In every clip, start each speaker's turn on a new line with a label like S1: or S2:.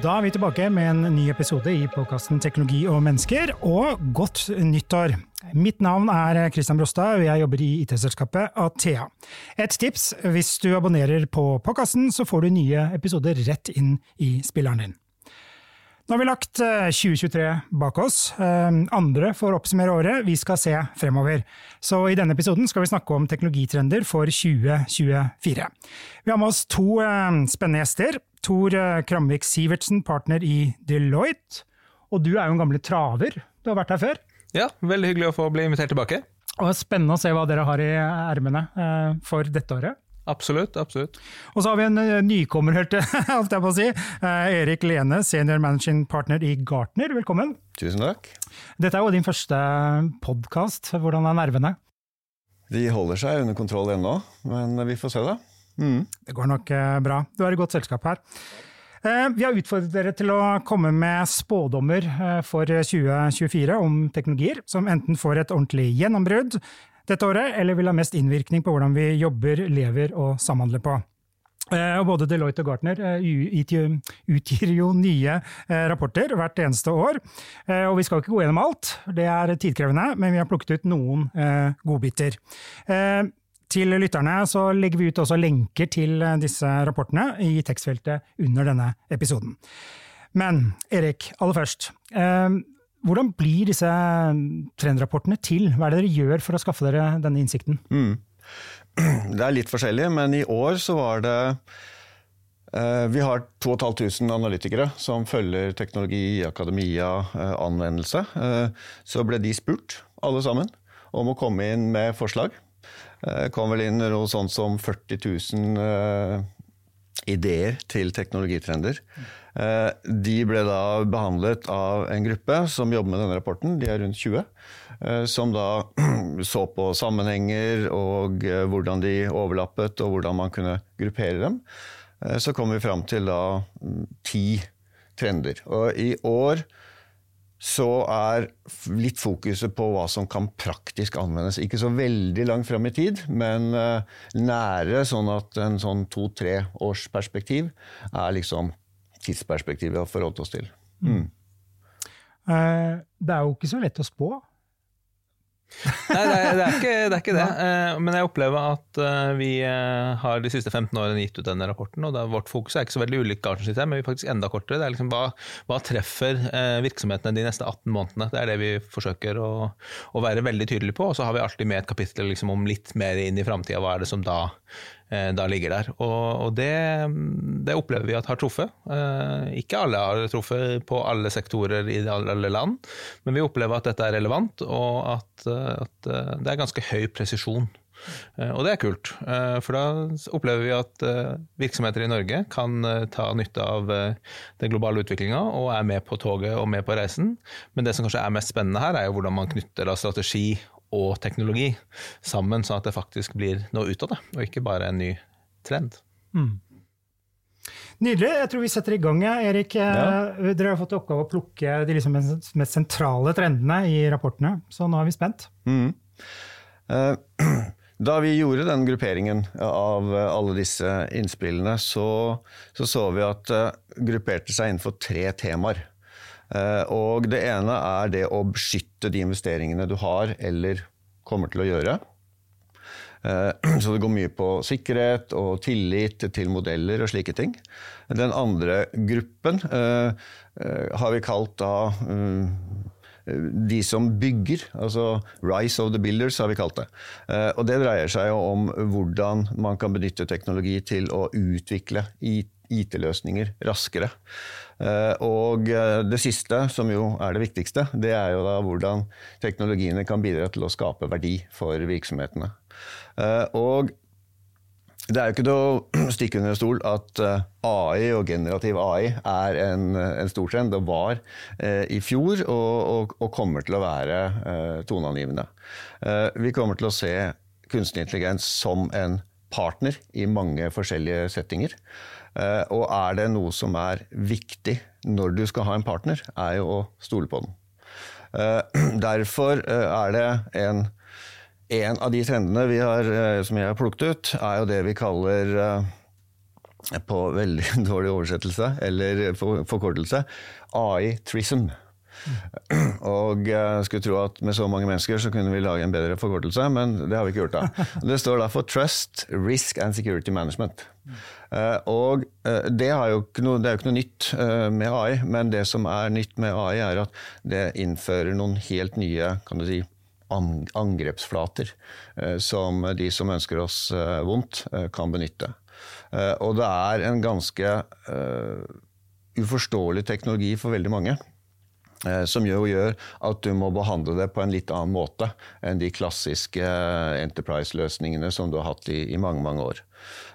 S1: Da er vi tilbake med en ny episode i podkasten Teknologi og mennesker, og godt nyttår! Mitt navn er Christian Brostad, og jeg jobber i IT-selskapet Athea. Et tips, hvis du abonnerer på podkasten, så får du nye episoder rett inn i spilleren din. Nå har vi lagt 2023 bak oss. Andre får oppsummere året, vi skal se fremover. Så i denne episoden skal vi snakke om teknologitrender for 2024. Vi har med oss to spennende gjester. Tor Kramvik Sivertsen, partner i Deloitte. Og du er jo en gamle traver, du har vært her før?
S2: Ja, veldig hyggelig å få bli invitert tilbake.
S1: Og Spennende å se hva dere har i ermene for dette året.
S2: Absolutt. absolutt.
S1: Og så har vi en nykommer, holdt jeg på å si. Erik Lene, senior managing partner i Gartner, velkommen.
S3: Tusen takk.
S1: Dette er jo din første podkast. Hvordan er nervene?
S3: De holder seg under kontroll ennå, men vi får se, da. Mm.
S1: Det går nok bra. Du er i godt selskap her. Vi har utfordret dere til å komme med spådommer for 2024 om teknologier som enten får et ordentlig gjennombrudd dette året, eller vil ha mest innvirkning på hvordan vi jobber, lever og samhandler på. Og både Deloitte og Gartner utgir jo nye rapporter hvert eneste år. Og vi skal ikke gå gjennom alt, det er tidkrevende, men vi har plukket ut noen godbiter. Til lytterne så legger vi ut også lenker til disse rapportene i tekstfeltet under denne episoden. Men Erik, aller først. Hvordan blir disse trendrapportene til? Hva er det dere gjør for å skaffe dere denne innsikten?
S3: Mm. Det er litt forskjellig, men i år så var det vi har 2500 analytikere som følger teknologi, akademia, anvendelse. Så ble de spurt, alle sammen, om å komme inn med forslag. Det kom vel inn noe sånt som 40 000 ideer til teknologitrender. De ble da behandlet av en gruppe som jobber med denne rapporten, de er rundt 20. Som da så på sammenhenger og hvordan de overlappet og hvordan man kunne gruppere dem. Så kom vi fram til da ti trender. Og i år så er litt fokuset på hva som kan praktisk anvendes. Ikke så veldig langt frem i tid, men nære, sånn at en sånn to-tre års perspektiv er liksom tidsperspektivet vi har forholdt oss til. Mm.
S1: Det er jo ikke så lett å spå.
S2: Nei, det er, det, er ikke, det er, ikke, det Men jeg opplever at vi har de siste 15 årene gitt ut denne rapporten, og vårt fokus er ikke så veldig ulikt Gartners men vi er faktisk enda kortere. Det er liksom hva, hva, treffer virksomhetene de neste 18 månedene? Det er det vi forsøker å, å være veldig tydelige på. Og så har vi alltid med et kapittel liksom om litt mer inn i framtida, hva er det som da da ligger der. Og, og det, det, opplever vi at har truffet. Ikke alle har truffet på alle sektorer i alle land, men vi opplever at dette er relevant, og at, at det er ganske høy presisjon. Og det er kult, for da opplever vi at virksomheter i Norge kan ta nytte av den globale utviklinga og er med på toget og med på reisen. Men det som kanskje er mest spennende her, er jo hvordan man knytter strategi og teknologi sammen, sånn at det faktisk blir noe ut av det, og ikke bare en ny trend. Mm.
S1: Nydelig. Jeg tror vi setter i gang, Erik. Ja. Dere har fått i oppgave å plukke de liksom mest sentrale trendene i rapportene, så nå er vi spent. Mm.
S3: Da vi gjorde den grupperingen av alle disse innspillene, så så, så vi at det grupperte seg innenfor tre temaer. Og det ene er det å beskytte de investeringene du har eller kommer til å gjøre. Så det går mye på sikkerhet og tillit til modeller og slike ting. Den andre gruppen har vi kalt da de som bygger, altså 'Rise of the Builders' har vi kalt det. Og det dreier seg om hvordan man kan benytte teknologi til å utvikle IT-løsninger raskere. Og det siste, som jo er det viktigste, det er jo da hvordan teknologiene kan bidra til å skape verdi for virksomhetene. Og det er jo ikke til å stikke under stol at AI og generativ AI er en, en stor trend. Det var eh, i fjor og, og, og, kommer til å være eh, toneangivende. Eh, vi kommer til å se kunstig intelligens som en partner i mange forskjellige settinger. Eh, og er det noe som er viktig når du skal ha en partner, er jo å stole på den. Eh, derfor eh, er det en, en av de trendene vi har, som jeg har plukket ut, er jo det vi kaller på veldig dårlig oversettelse, eller forkortelse, AI-trism. Og jeg skulle tro at med så mange mennesker så kunne vi lage en bedre forkortelse, men det har vi ikke gjort da. Det står da for Trust, Risk and Security Management. Eh, og det, det, jo noe, det er jo ikke noe nytt eh, med AI, men det som er nytt med AI, er at det innfører noen helt nye kan du si, angrepsflater som de som ønsker oss vondt, kan benytte. Og det er en ganske uforståelig teknologi for veldig mange. Eh, som jo gjør at du må behandle det på en litt annen måte enn de klassiske eh, Enterprise-løsningene som du har hatt i, i, mange mange år.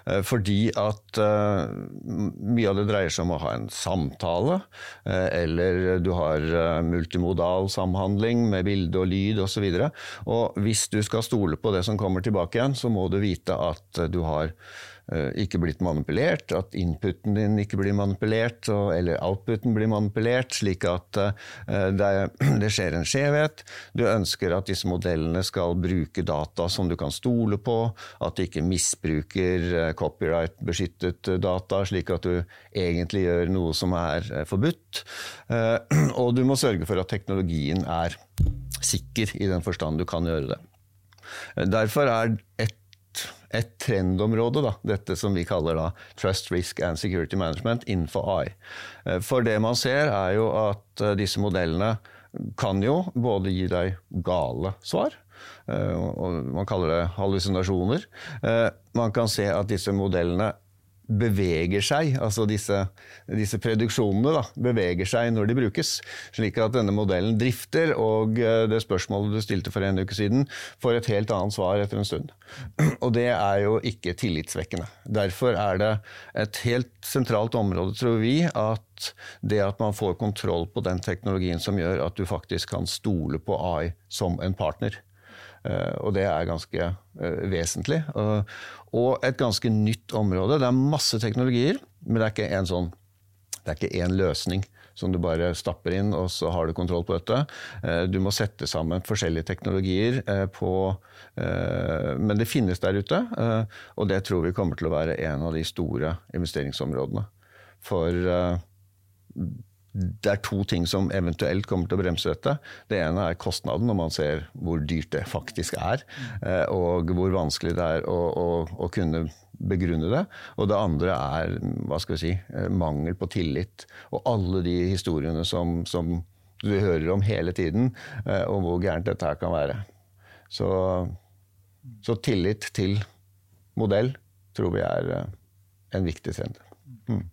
S3: Eh, fordi at mye av det dreier seg om å ha en samtale, eller du har multimodal samhandling med bilde og lyd osv. Og, så og hvis du skal stole på det som kommer tilbake igjen, så må du vite at du har ikke blitt manipulert, at inputen din ikke blir manipulert, eller outputen blir manipulert, slik at eh, det, skjer en skjevhet. Du ønsker at disse modellene skal bruke data som du kan stole på, at de ikke misbruker eh, copyright-beskyttet data, slik at du egentlig gjør noe som er forbudt. Og du må sørge for at teknologien er sikker i den forstand du kan gjøre det. Derfor er et et trendområde, da, dette som vi kaller da Trust, Risk and Security Management innenfor AI. Eh, for det man ser, er jo at eh, disse modellene kan jo både gi deg gale svar, eh, man kaller det hallusinasjoner. Man kan se at disse modellene beveger seg, altså disse, disse produksjonene da, beveger seg når de brukes. Slik at denne modellen drifter, og eh, det spørsmålet du stilte for en uke siden, får et helt annet svar etter en stund. Og det er jo ikke tillitsvekkende. Derfor er det et helt sentralt område, tror vi, at det at man får kontroll på den teknologien som gjør at du faktisk kan stole på AI som en partner. Eh, og det er ganske eh, vesentlig. Og et ganske nytt område. Det er masse teknologier, men det er ikke en sånn én løsning som du bare stapper inn, og så har du kontroll på dette. Eh, du må sette sammen forskjellige teknologier på Men det finnes der ute, og det tror vi kommer til å være en av de store investeringsområdene. For det er to ting som eventuelt kommer til å bremse dette. Det ene er kostnaden, når man ser hvor dyrt det faktisk er. Eh, og hvor vanskelig det er å, å, å kunne begrunne det. Og det andre er hva skal vi si, eh, mangel på tillit. Og alle de historiene som, som du hører om hele tiden, eh, om hvor gærent dette her kan være. Så, så tillit til modell tror vi er en viktig trend. Mm.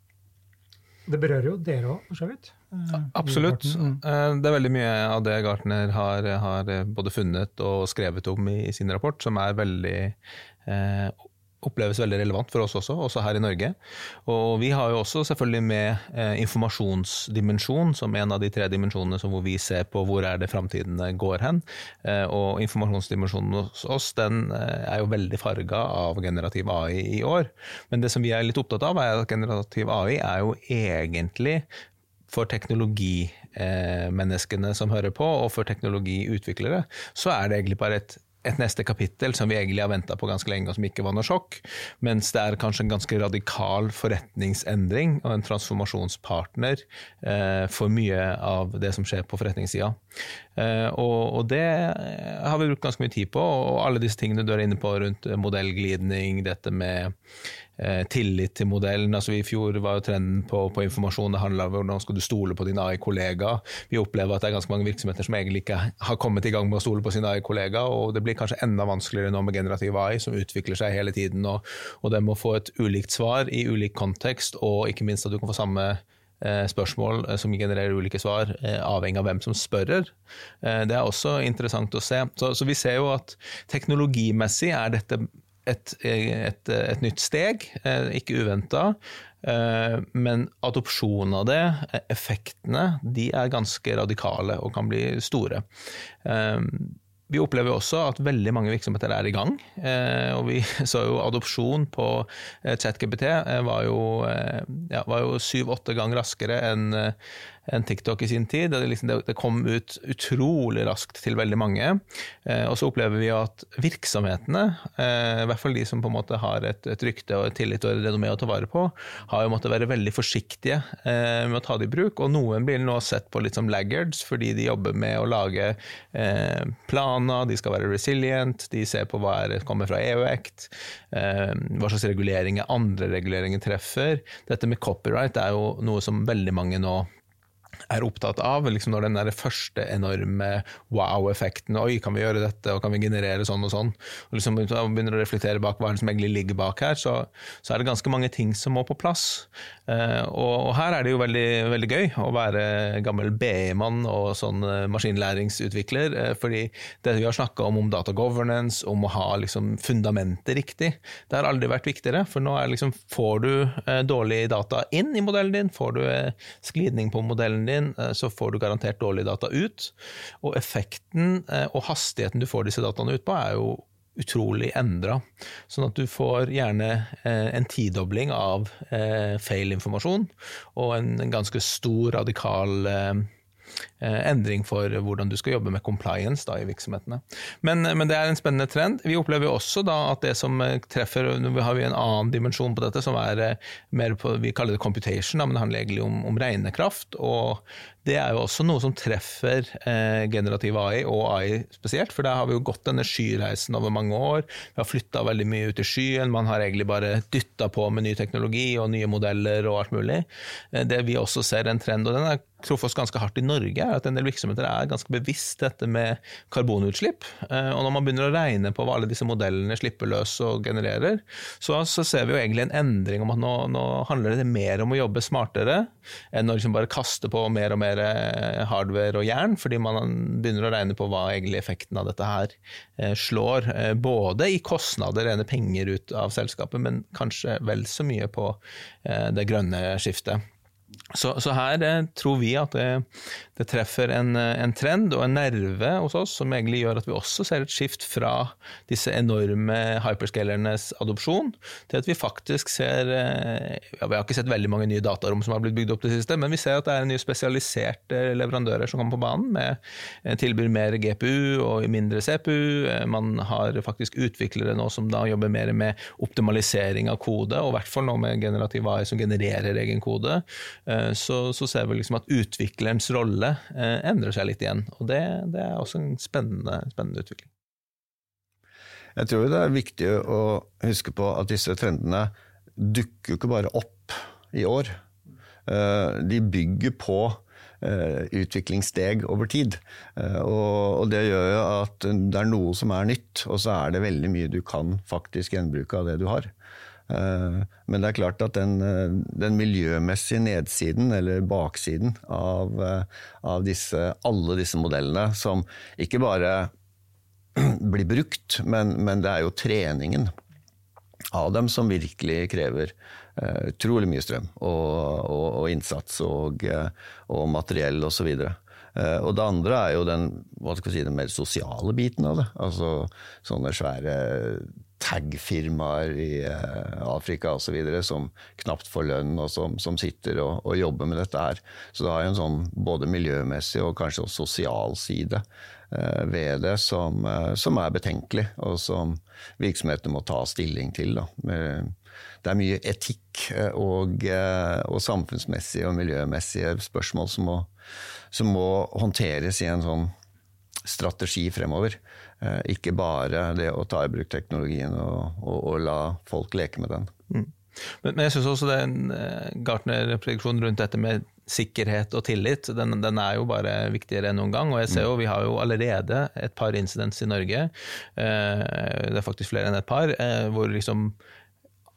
S1: Det berører jo dere òg, for så vidt.
S2: Eh, Absolutt. Eh, det er veldig mye av det Gartner har, har både funnet og skrevet om i sin rapport, som er veldig eh, oppleves veldig relevant for oss også, også her i Norge. Og vi har jo også selvfølgelig med eh, informasjonsdimensjon som en av de tre dimensjonene hvor vi ser på hvor er det framtiden går hen. Eh, og informasjonsdimensjonen hos oss den eh, er jo veldig farga av generativ AI i år. Men det som vi er litt opptatt av, er at generativ AI er jo egentlig for teknologimenneskene som hører på, og for teknologiutviklere, så er det egentlig bare et et neste kapittel som vi egentlig har venta på ganske lenge, og som ikke var noe sjokk. Mens det er kanskje en ganske radikal forretningsendring og en transformasjonspartner eh, for mye av det som skjer på forretningssida. Eh, og, og, det har vi brukt ganske mye tid på, og alle disse tingene du er inne på rundt modellglidning, dette med tillit til modellen. Altså, I fjor var jo trenden på, på informasjon det handla om hvordan skal du stole på din AI-kollega. Vi opplever at det er ganske mange virksomheter som egentlig ikke har kommet i gang med å stole på sin AI-kollega, og det blir kanskje enda vanskeligere nå med generativ AI, som utvikler seg hele tiden. Og, og det må få et ulikt svar i ulik kontekst, og ikke minst at du kan få samme eh, spørsmål som genererer ulike svar, avhengig av hvem som spørrer. Det er også interessant å se. Så, så vi ser jo at teknologimessig er dette et, et, et nytt steg, eh, ikke uventa. Eh, men adopsjonen av det, effektene, de er ganske radikale og kan bli store. Eh, Vi opplever også at veldig mange virksomheter er i gang. Og vi så jo adopsjon på ChatGPT var jo, ja, syv-åtte ganger raskere enn enn TikTok i sin tid. Det, liksom, det, kom ut utrolig raskt til veldig mange. Eh, og så opplever vi at virksomhetene, eh, i hvert fall de som på en måte har et, et rykte og et tillit og et renommé å ta vare på, har jo måttet være veldig forsiktige eh, med å ta det i bruk. Og noen blir nå sett på litt som laggards, fordi de jobber med å lage planer, de skal være resilient, de ser på hva er, kommer fra EU-act, hva slags reguleringer andre reguleringer treffer. Dette med copyright er jo noe som veldig mange nå er opptatt av. Liksom når den der første enorme wow-effekten Oi, kan vi gjøre dette, og kan vi generere sånn og sånn? Og liksom begynner å reflektere bak hva som egentlig ligger bak her, så, så, er det ganske mange ting som må på plass. Eh, og, og, her er det jo veldig, veldig gøy å være gammel BI-mann og sånn uh, maskinlæringsutvikler, eh, fordi det vi har snakka om om data governance, om å ha liksom fundamentet riktig, det har aldri vært viktigere. For nå er liksom, får du dårlig data inn i modellen din, får du sklidning på modellen din, din, eh, så får du garantert dårlige data ut. Og effekten eh, og hastigheten du får disse dataene ut på, er jo utrolig endra. Sånn at du får gjerne eh, en tidobling av feil-informasjon, og en ganske stor, radikal endring for hvordan du skal jobbe med compliance da, i virksomhetene. Men, men, det er en spennende trend. Vi opplever også da at det som eh, treffer Nå har vi en annen dimensjon på dette, som er eh, mer på Vi kaller det computation, da, men det handler egentlig om, om regnekraft. og det er jo også noe som treffer eh, generativ AI, og AI spesielt. For der har vi jo gått denne skyreisen over mange år. Vi har flytta veldig mye ut i skyen. Man har egentlig bare dytta på med ny teknologi og nye modeller og alt mulig. Det vi også ser en trend, og den er truffet oss ganske hardt i Norge, er at en del virksomheter er ganske bevisst dette med karbonutslipp. Eh, og når man begynner å regne på hva alle disse modellene slipper løs og genererer, så, så ser vi jo egentlig en endring om at nå, nå, handler det mer om å jobbe smartere enn å liksom bare kaste på mer og mer eh, hardware og jern, fordi man begynner å regne på hva egentlig effekten av dette her eh, slår. Både i kostnader, rene penger ut av selskapet, men kanskje vel så mye på det grønne skiftet. Så, så, her eh, tror vi at det, det treffer en, en, trend og en nerve hos oss som egentlig gjør at vi også ser et skift fra disse enorme hyperscalernes adopsjon, til at vi faktisk ser eh, ja, Vi har ikke sett veldig mange nye datarom som har blitt bygd opp det siste, men vi ser at det er nye spesialiserte leverandører som kommer på banen, med eh, tilbyr mer GPU og mindre CPU. Man har faktisk utviklere nå som da jobber mer med optimalisering av kode, og i hvert fall nå med generativ AI som genererer egen kode. Eh, så, så, ser vi liksom at utviklerens rolle eh, endrer seg litt igjen. Og det, det er også en spennende, spennende, utvikling.
S3: Jeg tror det er viktig å huske på at disse trendene dukker jo ikke bare opp i år. Eh, de bygger på utviklingssteg over tid. Og det gjør jo at det er noe som er nytt, og så er det veldig mye du kan faktisk gjenbruke av det du har. Eh, men det er klart at den, eh, den miljømessige nedsiden, eller baksiden, av, eh, av disse, alle disse modellene, som ikke bare blir brukt, men, men, det er jo treningen av dem som virkelig krever utrolig mye strøm og, og, og innsats og, og materiell osv. Og det andre er jo den, si, den mer sosiale biten av det. Altså sånne svære tag-firmaer i eh, Afrika osv. som knapt får lønn, og som, som sitter og, og, jobber med dette her. Så det har en sånn både miljømessig og kanskje også sosial side eh, ved det som, eh, som, er betenkelig, og som virksomhetene må ta stilling til. Da. Det er mye etikk og, og samfunnsmessige og miljømessige spørsmål som må, som må håndteres i en sånn strategi fremover. Eh, ikke bare det å ta i bruk teknologien og, og, og la folk leke med den. Mm.
S2: Men, men, jeg syns også det er en eh, Gartner-prediksjon rundt dette med sikkerhet og tillit, den, den, er jo bare viktigere enn noen gang. Og jeg ser jo, vi har jo allerede et par incidents i Norge, eh, det er faktisk flere enn et par, hvor liksom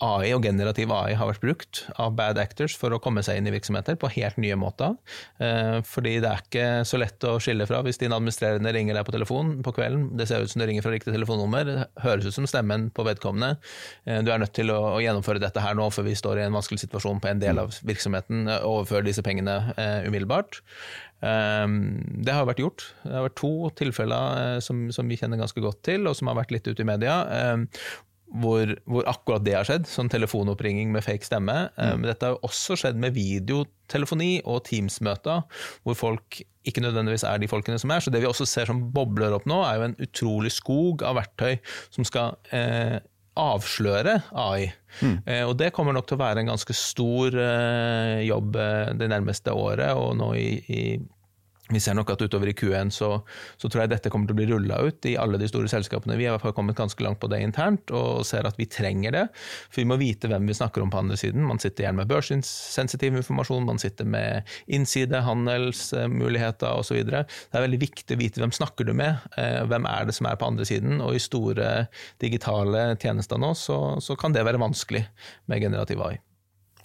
S2: AI og generativ AI har vært brukt av bad actors for å komme seg inn i virksomheter på helt nye måter. Eh, fordi det er ikke så lett å skille fra hvis din administrerende ringer deg på telefon på kvelden. Det ser ut som du ringer fra riktig telefonnummer, det høres ut som stemmen på vedkommende. Eh, du er nødt til å, gjennomføre dette her nå, for vi står i en vanskelig situasjon på en del av virksomheten. Overfør overføre disse pengene umiddelbart. Det har vært gjort. Det har vært to tilfeller som, vi kjenner ganske godt til, og som har vært litt ute i media hvor, hvor, akkurat det har skjedd, sånn telefonoppringing med fake stemme. Eh, mm. Men dette har jo også skjedd med videotelefoni og Teams-møter, hvor folk ikke nødvendigvis er de folkene som er. Så det vi også ser som bobler opp nå, er jo en utrolig skog av verktøy som skal eh, avsløre AI. Mm. Eh, og det kommer nok til å være en ganske stor eh, jobb eh, det nærmeste året, og nå i, i vi ser nok at utover i Q1 så, så, tror jeg dette kommer til å bli rulla ut i alle de store selskapene. Vi har kommet ganske langt på det internt og ser at vi trenger det. For vi må vite hvem vi snakker om på andre siden. Man sitter gjerne med børssensitiv informasjon, man sitter med innside, handelsmuligheter osv. Det er veldig viktig å vite hvem snakker du med, eh, hvem er det som er på andre siden. Og i store digitale tjenester nå så, så kan det være vanskelig med generativ AI.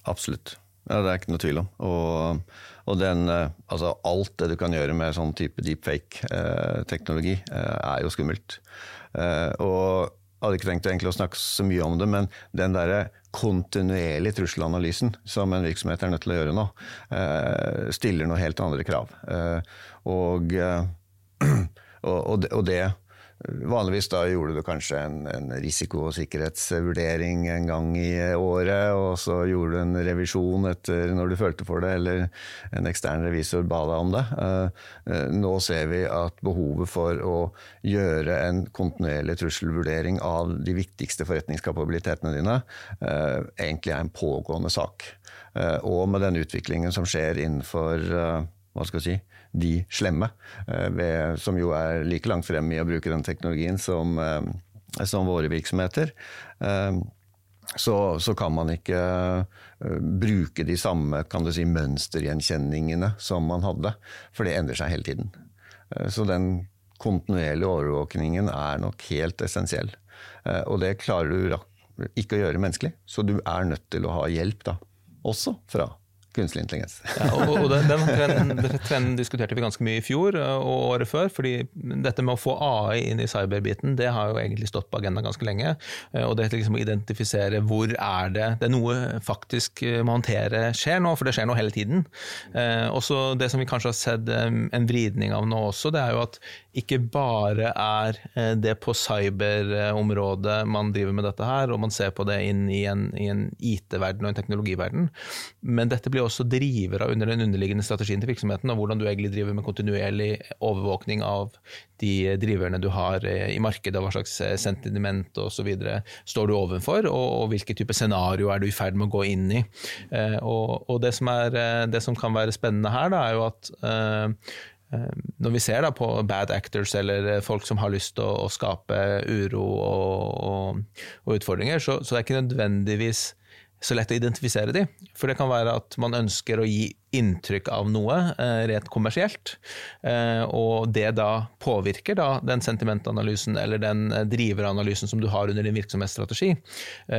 S3: Absolutt. Ja, det er ikke noe tvil om. Og, og den, eh, altså alt det du kan gjøre med sånn type deepfake-teknologi, eh, er jo skummelt. Eh, og jeg hadde ikke tenkt å snakke så mye om det, men den derre kontinuerlige trusselanalysen som en virksomhet er nødt til å gjøre nå, stiller noen helt andre krav. Og, og, og det Vanligvis da gjorde du kanskje en, en, risiko- og sikkerhetsvurdering en gang i året, og så gjorde du en revisjon etter når du følte for det, eller en ekstern revisor ba deg om det. Eh, eh, nå ser vi at behovet for å gjøre en kontinuerlig trusselvurdering av de viktigste forretningskapabilitetene dine, eh, egentlig er en pågående sak. Og med den utviklingen som skjer innenfor hva skal jeg si, de slemme, eh, ved, som jo er like langt frem i å bruke den teknologien som, eh, som våre virksomheter. Eh, så, så, kan man ikke bruke de samme kan du si, mønstergjenkjenningene som man hadde, for det endrer seg hele tiden. Så den kontinuerlige overvåkningen er nok helt essensiell. Og det klarer du ikke å gjøre menneskelig, så du er nødt til å ha hjelp da, også fra kunstig intelligens.
S2: ja, og, og den, den trenden, trenden, diskuterte vi ganske mye i fjor og året før. fordi dette med å få AI inn i cyberbiten, det har jo egentlig stått på agendaen ganske lenge. Eh, og det liksom å identifisere hvor er det det er noe faktisk eh, må håndtere skjer nå, for det skjer nå hele tiden. Eh, også det som vi kanskje har sett en vridning av nå også, det er jo at ikke bare er det på cyberområdet man driver med dette her, og man ser på det inn i en, en IT-verden og en teknologiverden, men dette blir selvfølgelig også drivere under den underliggende strategien til virksomheten, og hvordan du egentlig driver med kontinuerlig overvåkning av de driverne du har eh, i markedet, og hva slags eh, sentiment osv. står du overfor, og, og hvilke type scenario er du i ferd med å gå inn i. Eh, og, og det, som er, det, som kan være spennende her, da, er jo at når vi ser på bad actors eller folk som har lyst til å, å skape uro og, og utfordringer, så, så det er ikke nødvendigvis så lett å identifisere de. For det kan være at man ønsker å gi inntrykk av noe rett rent kommersielt, eh, og det da påvirker da den sentimentanalysen eller den eh, driveranalysen som du har under din virksomhetsstrategi.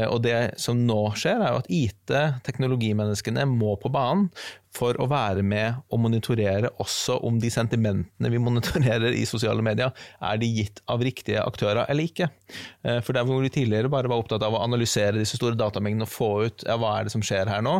S2: Og det som nå skjer, er jo at IT, teknologimenneskene, må på banen for å være med og monitorere også om de sentimentene vi monitorerer i sosiale medier, er de gitt av riktige aktører eller ikke. Eh, for der hvor vi tidligere bare var opptatt av å analysere disse store datamengdene og få ut ja, hva er det som skjer her nå,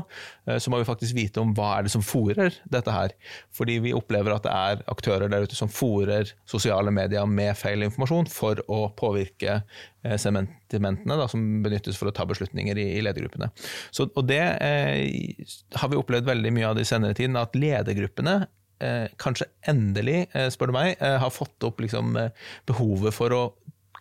S2: eh, så må vi faktisk vite om hva er det som fòrer dette her. Fordi vi opplever at det er aktører der ute som fòrer sosiale medier med feil informasjon for å påvirke Eh, sentimentene da, som benyttes for å ta beslutninger i, i ledergruppene. Så, og det eh, har vi opplevd veldig mye av de senere tiden, at ledergruppene eh, kanskje endelig, eh, spør du meg, har fått opp liksom, eh, behovet for å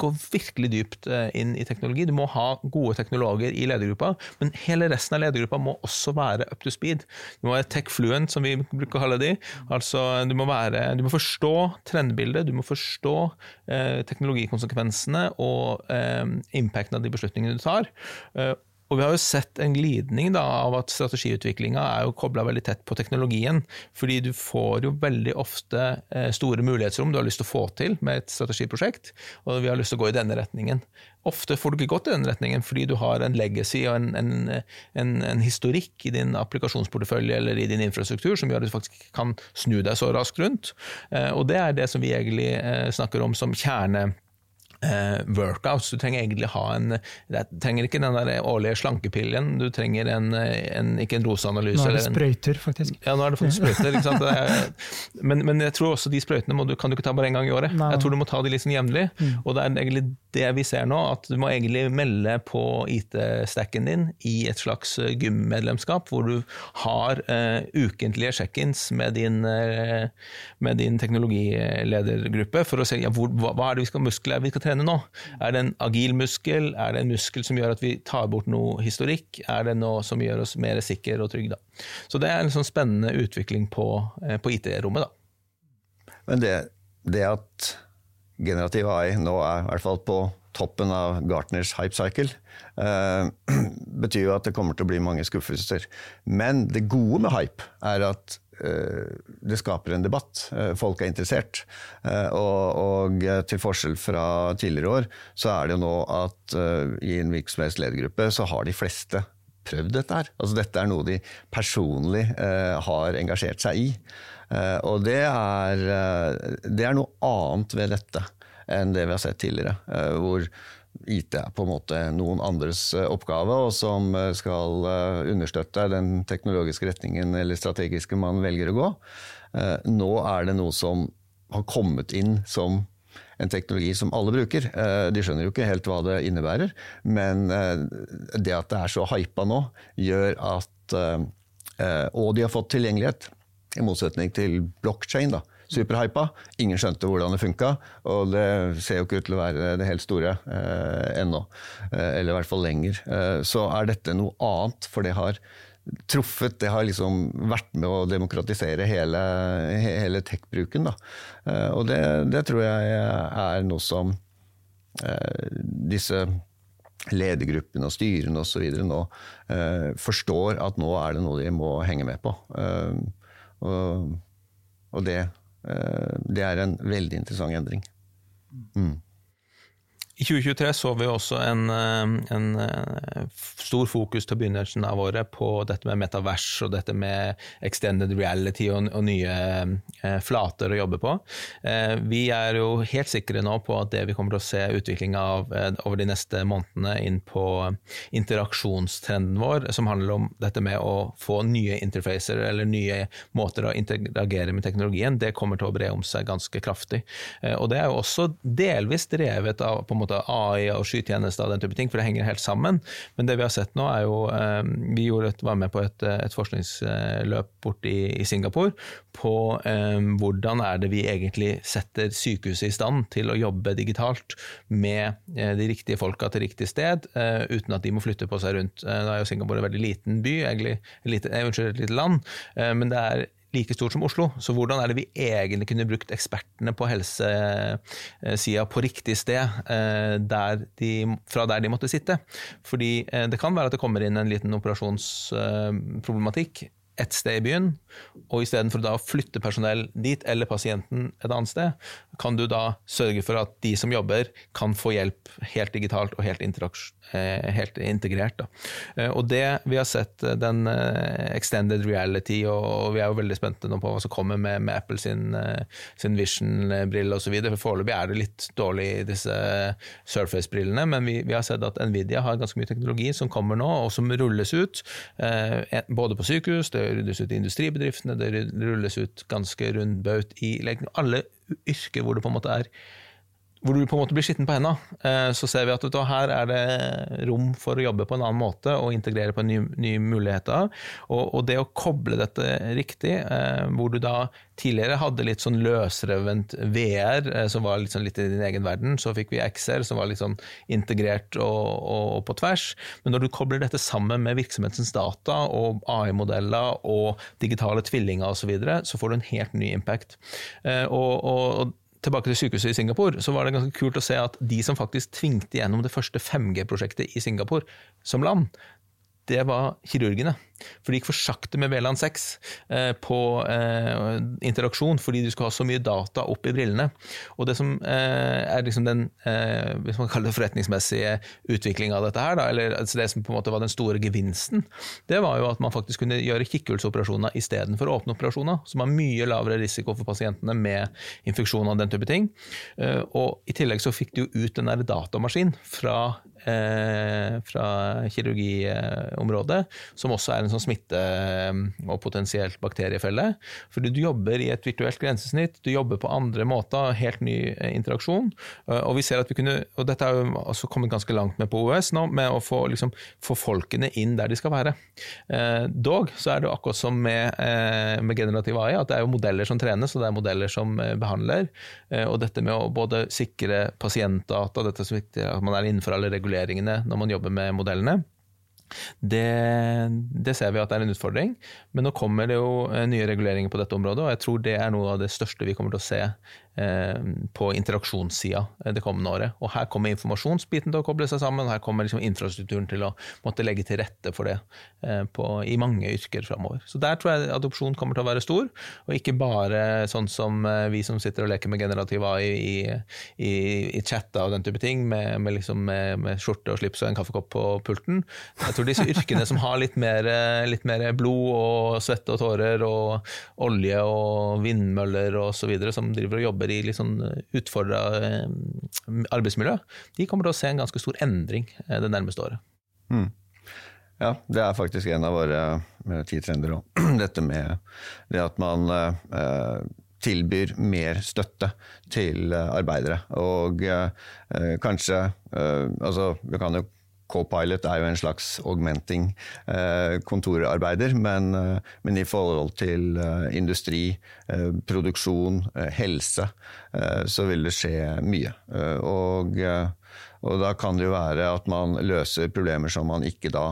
S2: gå virkelig dypt eh, inn i teknologi. Du må ha gode teknologer i ledergruppa, men hele resten av ledergruppa må også være up to speed. Du må være tech fluent, som vi bruker å kalle de. Altså, du må, være, du må forstå trendbildet, du må forstå eh, teknologikonsekvensene og eh, impacten av de beslutningene du tar. Eh, Og vi har jo sett en glidning da, av at strategiutviklinga er jo kobla veldig tett på teknologien. Fordi du får jo veldig ofte eh, store mulighetsrom du har lyst til å få til med et strategiprosjekt, og vi har lyst til å gå i denne retningen. Ofte får du ikke gått i den retningen fordi du har en legacy og en, en, en, en historikk i din applikasjonsportefølje eller i din infrastruktur som gjør at du faktisk kan snu deg så raskt rundt. Eh, og det er det som vi egentlig eh, snakker om som kjerne workouts. Du trenger egentlig ha en Du trenger ikke den der årlige slankepillen, du trenger en, en ikke en roseanalyse.
S1: Nå er det sprøyter, faktisk.
S2: Ja, nå er det faktisk sprøyter. ikke sant? Er, men, men, jeg tror også de sprøytene må du, kan du ikke ta bare én gang i året. Nei. Jeg tror du må ta de litt sånn jevnlig. Mm. Og det er egentlig det vi ser nå, at du må egentlig melde på IT-stacken din i et slags eh, gymmedlemskap, hvor du har uh, ukentlige check-ins med, uh, med, din teknologiledergruppe for å se ja, hvor, hva, hva, er det vi skal muskler vi skal trene nå. Er det en agil muskel? Er det en muskel som gjør at vi tar bort noe historikk? Er det noe som gjør oss mer sikre og trygge? Da? Så det er en sånn spennende utvikling på, uh, på IT-rommet.
S3: Men det, det at generativ AI nå er i hvert fall på toppen av Gartners hype cycle, eh, betyr jo at det kommer til å bli mange skuffelser. Men det gode med hype er at eh, det skaper en debatt. Eh, folk er interessert. Eh, og, og, til forskjell fra tidligere år, så er det jo nå at eh, i en virksomhetsledergruppe så har de fleste prøvd dette her. Altså dette er noe de personlig eh, har engasjert seg i. Eh, og det er, eh, det er, noe annet ved dette enn det vi har sett tidligere. Eh, hvor IT er på en måte noen andres oppgave, og som skal understøtte den teknologiske retningen eller strategiske man velger å gå. Nå er det noe som har kommet inn som en teknologi som alle bruker. De skjønner jo ikke helt hva det innebærer, men det at det er så hypa nå, gjør at Og de har fått tilgjengelighet. I motsetning til blockchain, da. Superhypa. Ingen skjønte hvordan det funka, og det ser jo ikke ut til å være det helt store eh, ennå. Eh, eller i hvert fall lenger. Eh, så er dette noe annet, for det har truffet, det har liksom vært med å demokratisere hele, hele tech-bruken. Eh, og det, det, tror jeg er noe som eh, disse ledergruppene og styrene osv. nå eh, forstår at nå er det noe de må henge med på. Eh, og, og det, eh, det, er en veldig interessant endring. Mm.
S2: I 2023 så vi også en, eh, en, eh, stor fokus til begynnelsen av året på dette med metavers og dette med extended reality og, og nye eh, flater å jobbe på. Eh, vi er jo helt sikre nå på at det vi kommer til å se utvikling av eh, over de neste månedene inn på interaksjonstrenden vår, som handler om dette med å få nye interfacer eller nye måter å interagere med teknologien, det kommer til å bre om seg ganske kraftig. Eh, og det er jo også delvis drevet av på en måte måte AI og skytjenester og den type ting, for det henger helt sammen. Men det vi har sett nå, er jo eh, Vi et, var med på et, et forskningsløp borte i, i Singapore på um, hvordan er det vi egentlig setter sykehuset i stand til å jobbe digitalt med de riktige folka til riktig sted, uten at de må flytte på seg rundt. Da er jo Singapore en veldig liten by, egentlig, lite, unnskyld, et lite land, men det er like stort som Oslo. Så hvordan er det vi egentlig kunne brukt ekspertene på helsesida på riktig sted, eh, der de, fra der de måtte sitte? Fordi eh, det kan være at det kommer inn en liten operasjonsproblematikk ett sted i byen, og istedenfor å flytte personell dit, eller pasienten et annet sted, kan du da sørge for at de som jobber, kan få hjelp helt digitalt og helt, eh, helt integrert. Da. Eh, og det vi har sett, eh, den extended reality, og vi er jo veldig spente nå på hva som kommer med, med Apple sin, sin Vision-brille osv. For foreløpig er det litt dårlig i disse Surface-brillene, men vi, vi, har sett at Nvidia har ganske mye teknologi som kommer nå, og som rulles ut. Både på sykehus, det rulles ut i industribedriftene, det rulles ut ganske rundbaut i alle yrker hvor det på en måte er hvor du på en måte blir skitten på hendene, eh, så ser vi at du, her er det rom for å jobbe på en annen måte og integrere på nye ny muligheter. Og, og, det å koble dette riktig, eh, hvor du da tidligere hadde litt sånn løsrevent VR, eh, som var sånn litt i din egen verden, så fikk vi XR, som var litt sånn integrert og, og, og på tvers. Men når du kobler dette sammen med virksomhetens data og AI-modeller og digitale tvillinger osv., så, videre, så får du en helt ny impact. og, og tilbake til sykehuset i Singapore, så var det ganske kult å se at de som faktisk tvingte gjennom det første 5G-prosjektet i Singapore som land, det var kirurgene. For det gikk for sakte med VLAN 6 eh, på eh, interaksjon, fordi du skulle ha så mye data opp i brillene. Og det som eh, er liksom den eh, hvis man kaller det forretningsmessige utviklinga av dette, her, da, eller altså det som på en måte var den store gevinsten, det var jo at man faktisk kunne gjøre kikkhullsoperasjoner istedenfor åpne operasjoner, som har mye lavere risiko for pasientene med infeksjon og den type ting. Eh, og I tillegg så fikk du jo ut den der datamaskinen fra Eh, fra kirurgiområdet, som også er en sånn smitte- og potensielt bakteriefelle. Fordi du jobber i et virtuelt grensesnitt, du jobber på andre måter, helt ny eh, interaksjon. Eh, og vi ser at vi kunne, og dette er jo også kommet ganske langt med på OS nå, med å få, liksom, få folkene inn der de skal være. Dog så er det akkurat som med, med generativ AI, at det er jo modeller som trenes, og det er modeller som behandler. Og dette med å både sikre pasientdata, dette er viktig at man er innenfor alle reguleringer reguleringene når man jobber med modellene. Det, det, ser vi at det er en utfordring, men nå kommer det jo eh, nye reguleringer på dette området, og jeg tror det er noe av det største vi kommer til å se på interaksjonssida det kommende året. Og Her kommer informasjonsbiten til å koble seg sammen, og her kommer liksom infrastrukturen til å måtte legge til rette for det eh, på, i mange yrker framover. Så Der tror jeg adopsjon kommer til å være stor, og ikke bare sånn som eh, vi som sitter og leker med generativ AI i, i, i chatta og den type ting, med, med, liksom, med, med, skjorte og slips og en kaffekopp på pulten. Jeg tror disse yrkene som har litt mer, litt mer blod og svette og tårer og olje og vindmøller osv., som driver og jobber jobber i litt sånn eh, utfordra eh, arbeidsmiljø, de kommer til å se en ganske stor endring eh, det nærmeste året. Mm.
S3: Ja, det er faktisk en av våre ti trender òg. Dette med det at man tilbyr mer støtte til arbeidere. Og kanskje Altså, vi kan jo Copilot er jo en slags augmenting eh, kontorarbeider, men, eh, men, i forhold til eh, industri, produksjon, helse, så vil det skje mye. Og, og da kan det jo være at man løser problemer som man ikke da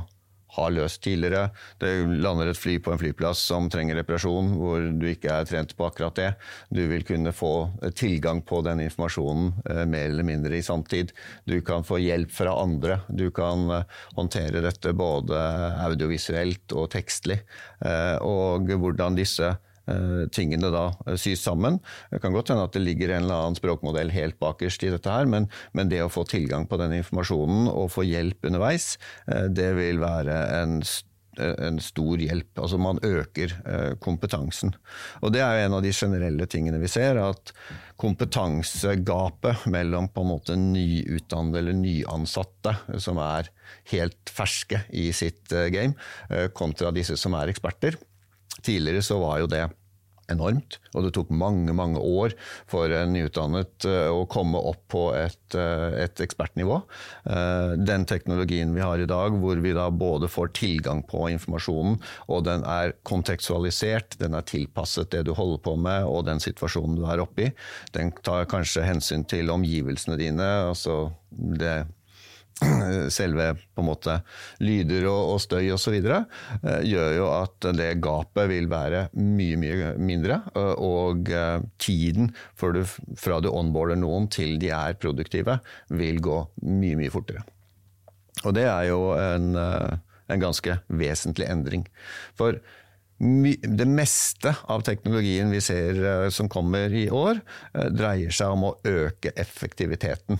S3: har løst tidligere. Det lander et fly på en flyplass som trenger reparasjon, hvor du ikke er trent på akkurat det. Du vil kunne få tilgang på den informasjonen eh, mer eller mindre i samtid. Du kan få hjelp fra andre. Du kan eh, håndtere dette både audiovisuelt og tekstlig. Eh, og hvordan disse tingene da eh, sys sammen. Det kan godt hende at det ligger en eller annen språkmodell helt bakerst i dette her, men, men det å få tilgang på den informasjonen og få hjelp underveis, eh, det vil være en en stor hjelp. Altså man øker kompetansen. Og det er jo en av de generelle tingene vi ser, at kompetansegapet mellom på en måte nyutdannede eller nyansatte som er helt ferske i sitt game, kontra disse som er eksperter. Tidligere så var jo det enormt. Og det tok mange mange år for en nyutdannet eh, å komme opp på et, eh, et, ekspertnivå. Eh, den teknologien vi har i dag, hvor vi da både får tilgang på informasjonen, og den er kontekstualisert, den er tilpasset det du holder på med og den situasjonen du er oppe i, den tar kanskje hensyn til omgivelsene dine. altså det selve på en måte lyder og, og støy osv. Eh, gjør jo at det gapet vil være mye mye mindre. Eh, og eh, tiden du, fra du onboarder noen til de er produktive, vil gå mye mye fortere. Og det er jo en, en ganske vesentlig endring. For det meste av teknologien vi ser som kommer i år, dreier seg om å øke effektiviteten.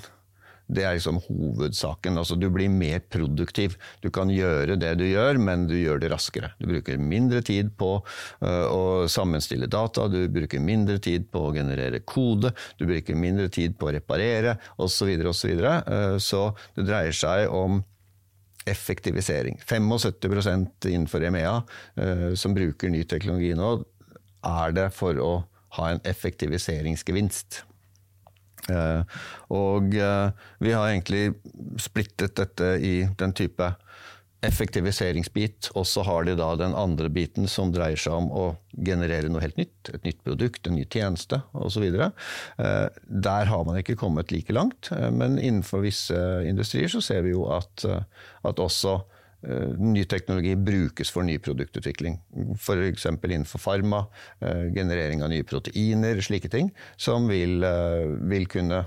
S3: Det er liksom hovedsaken. Altså, du blir mer produktiv. Du kan gjøre det du gjør, men du gjør det raskere. Du bruker mindre tid på uh, å sammenstille data, du bruker mindre tid på å generere kode, du bruker mindre tid på å reparere osv. Så, videre, uh, så det dreier seg om effektivisering. 75% innenfor EMEA uh, som bruker ny teknologi nå, er det for å ha en effektiviseringsgevinst. Eh, og eh, vi har egentlig splittet dette i den type effektiviseringsbit, og så har de da den andre biten som dreier seg om å generere noe helt nytt. Et nytt produkt, en ny tjeneste osv. Eh, der har man ikke kommet like langt, men innenfor visse industrier så ser vi jo at, at også ny teknologi brukes for ny produktutvikling. F.eks. innenfor farma, uh, generering av nye proteiner, slike ting. Som vil, uh, vil kunne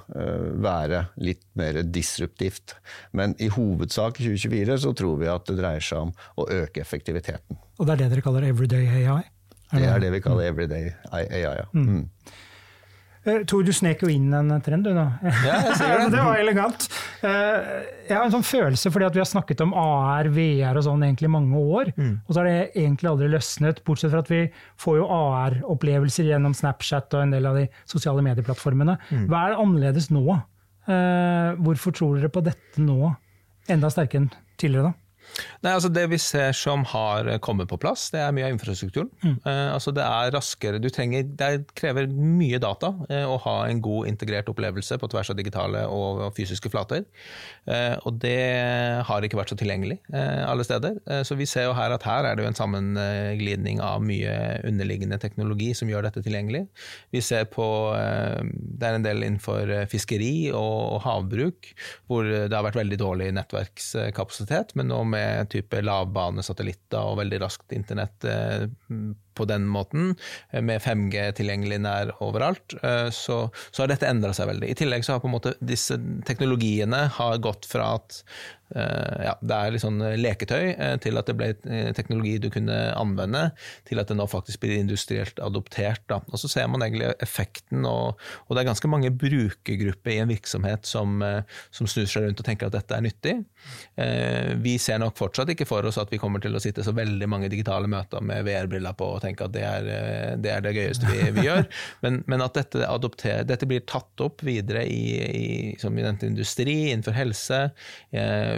S3: være litt mer disruptivt. Men i hovedsak i 2024 så tror vi at det dreier seg om å øke effektiviteten.
S1: Og det er det dere kaller everyday AI?
S3: Er det, det, er det vi kaller everyday AI, ja. Mm.
S1: Eh, Tor, du snek jo inn en trend, du nå.
S2: Ja, jeg ser det.
S1: det var elegant. Eh, jeg har en sånn følelse, fordi at vi har snakket om AR, VR og sånn egentlig mange år, mm. og så har det egentlig aldri løsnet, bortsett fra at vi får jo AR-opplevelser gjennom Snapchat og en del av de sosiale medieplattformene. Mm. Hva er det annerledes nå? Eh, hvorfor tror dere på dette nå, enda sterkere enn tidligere? da?
S2: Nei, altså Det vi ser som har kommet på plass, det er mye av infrastrukturen. Mm. Eh, altså Det er raskere, du trenger, det krever mye data eh, å ha en god integrert opplevelse på tvers av digitale og, og fysiske flater. Eh, og det har ikke vært så tilgjengelig eh, alle steder. Eh, så vi ser jo her at her er det jo en sammenglidning av mye underliggende teknologi som gjør dette tilgjengelig. Vi ser på eh, Det er en del innenfor fiskeri og, og havbruk hvor det har vært veldig dårlig nettverkskapasitet, men nå med med type lavbanesatellitter og veldig raskt internett eh, på den måten, eh, med 5G tilgjengelig nær overalt, eh, så, så har dette endra seg veldig. I tillegg så har på en måte disse teknologiene gått fra at Eh, ja, det er litt sånn eh, leketøy eh, til at det ble teknologi du kunne anvende, til at det nå faktisk blir industrielt adoptert. Da. Og Så ser man egentlig effekten, og, og, det er ganske mange brukergrupper i en virksomhet som, som, snur seg rundt og tenker at dette er nyttig. Vi ser nok fortsatt ikke for oss at vi kommer til å sitte så veldig mange digitale møter med VR-briller på og tenke at det er det, er det gøyeste vi, vi gjør, men, men, at dette, dette, blir tatt opp videre i, i, som i industri, innenfor helse.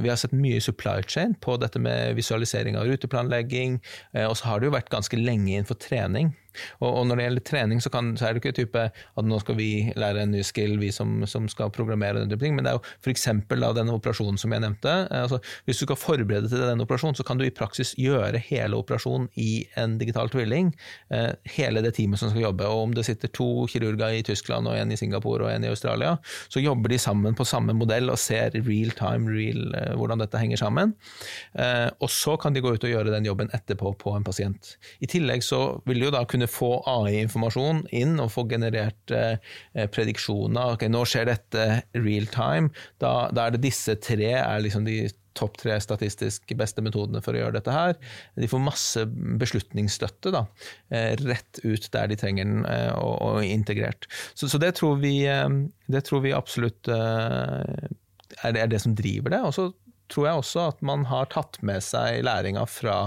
S2: Vi har sett mye supply chain på dette med visualisering av ruteplanlegging, eh, og så har det jo vært ganske lenge innenfor trening. Og, og, når det gjelder trening, så, kan, så, er det ikke type at nå skal vi lære en ny skill, vi som, som skal programmere den type ting, men det er jo f.eks. denne operasjonen som jeg nevnte. Altså, hvis du skal forberede til denne operasjonen, så kan du i praksis gjøre hele operasjonen i en digital tvilling. Eh, hele det teamet som skal jobbe. Og om det sitter to kirurger i Tyskland og en i Singapore og en i Australia, så jobber de sammen på samme modell og ser real time, real, eh, hvordan dette henger sammen. Eh, og så kan de gå ut og gjøre den jobben etterpå på en pasient. I tillegg så vil de jo da kunne kunne få AI-informasjon inn og få generert eh, prediksjoner. Ok, nå skjer dette real time. Da, da, er det disse tre er liksom de topp tre statistisk beste metodene for å gjøre dette her. De får masse beslutningsstøtte da, eh, rett ut der de trenger den, eh, og, og integrert. Så, så det, tror vi, det, tror vi, absolutt er det, er det som driver det. Og så tror jeg også at man har tatt med seg læringa fra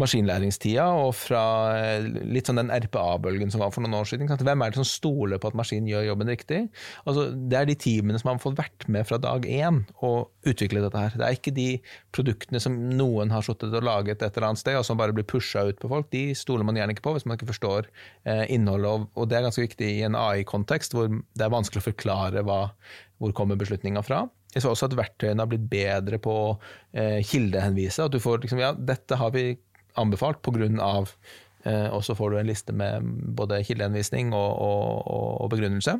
S2: maskinlæringstida og fra eh, litt sånn den RPA-bølgen som var for noen år siden. Hvem er det som stoler på at maskinen gjør jobben riktig? Altså, det er de teamene som har fått vært med fra dag én og utvikle dette her. Det er ikke de produktene som noen har sittet og laget et eller annet sted, og som bare blir pusha ut på folk. De stoler man gjerne ikke på hvis man ikke forstår eh, innholdet. Og, det er ganske viktig i en AI-kontekst hvor det er vanskelig å forklare hva, hvor kommer beslutninga fra. Jeg så også at verktøyene har blitt bedre på eh, kildehenvise. At du får liksom, ja, dette har vi anbefalt pga. Eh, og så får du en liste med både kildehenvisning og, og, og, begrunnelse.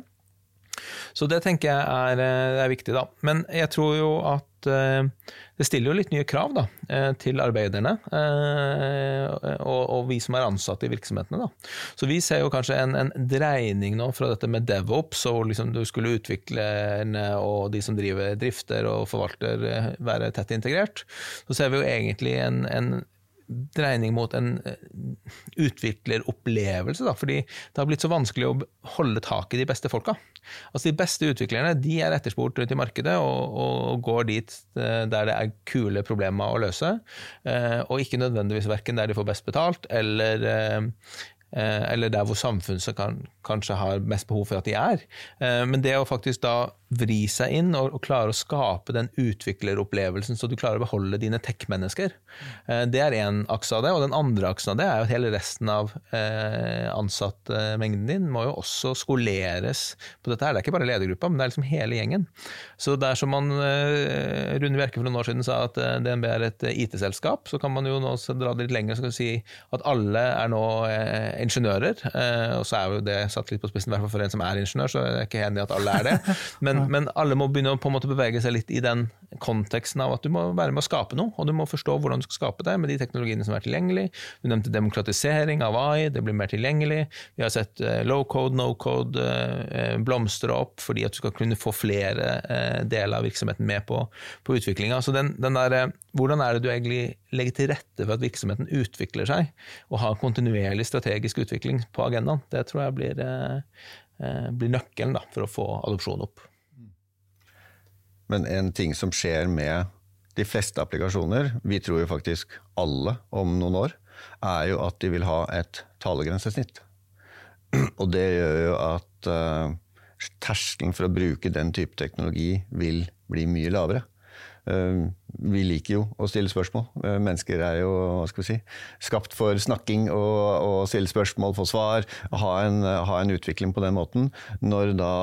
S2: Så det tenker jeg er, eh, er, viktig, da. Men jeg tror jo at eh, det stiller jo litt nye krav da, eh, til arbeiderne eh, og, og, vi som er ansatte i virksomhetene. Da. Så vi ser jo kanskje en, en dreining nå fra dette med DevOps, og liksom du skulle utviklerne og de som driver drifter og forvalter eh, være tett integrert. Så ser vi jo egentlig en, en dreining mot en eh, utvikleropplevelse, da, fordi det har blitt så vanskelig å holde tak i de beste folka. Altså De beste utviklerne de er etterspurt rundt i markedet og, og, går dit eh, der det er kule problemer å løse, eh, og ikke nødvendigvis verken der de får best betalt, eller eller der hvor samfunnet kan, kanskje har mest behov for at de er. Men det å faktisk da vri seg inn og, og klare å skape den utvikleropplevelsen, så du klarer å beholde dine tech-mennesker. Eh, det er én akse av det. Og den andre aksen av det er jo at hele resten av eh, ansattmengden din må jo også skoleres på dette her. Det er ikke bare ledergruppa, men det er liksom hele gjengen. Så det er som man eh, Rune Bjerke for noen år siden sa at DNB er et IT-selskap, så kan man jo nå dra det litt lenger og si at alle er nå eh, ingeniører. og så er jo det satt litt på spissen, i hvert fall for en som er ingeniør, så jeg er ikke enig i at alle er det. Men, men alle må begynne å på en måte bevege seg litt i den konteksten av at du må være med å skape noe, og du må forstå hvordan du skal skape det med de teknologiene som er tilgjengelig. Du nevnte demokratisering av AI, det blir mer tilgjengelig. Vi har sett low code, no code blomstre opp fordi at du skal kunne få flere deler av virksomheten med på, på utviklinga. Så den, den der, hvordan er det du egentlig legger til rette for at virksomheten utvikler seg, og har kontinuerlig strategisk utvikling på agendaen? Det tror jeg blir Eh, blir nøkkelen da, for å få adopsjon opp.
S3: Men en ting som skjer med de fleste applikasjoner, vi tror jo faktisk alle om noen år, er jo at de vil ha et talegrensesnitt. Og det gjør jo at uh, terskelen for å bruke den type teknologi vil bli mye lavere. Uh, vi liker jo å stille spørsmål. Uh, mennesker er jo hva skal vi si, skapt for snakking og, og stille spørsmål, få svar. Ha en, ha en, utvikling på den måten. Når da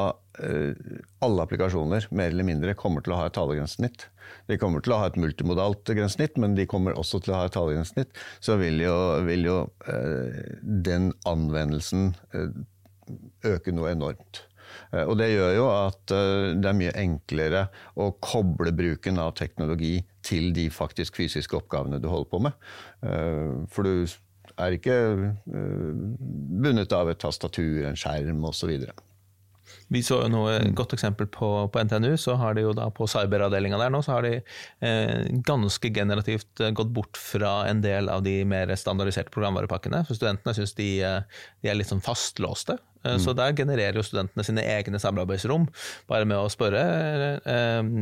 S3: alle applikasjoner mer eller mindre kommer til å ha et talegrensesnitt. De kommer til å ha et multimodalt grensesnitt, men de kommer også til å ha et talegrensesnitt. Så vil jo, vil jo den anvendelsen øke noe enormt. Eh, og det gjør jo at eh, det er mye enklere å koble bruken av teknologi til de faktisk fysiske oppgavene du holder på med. Eh, for du er ikke bundet av et tastatur, en skjerm osv.
S2: Vi så jo noe mm. godt eksempel på, på, NTNU. så har de jo da På cyberavdelinga der nå så har de eh, ganske generativt gått bort fra en del av de mer standardiserte programvarepakkene. For studentene syns de, de, er litt sånn fastlåste. Eh, så mm. der genererer jo studentene sine egne samarbeidsrom, bare med å spørre eh,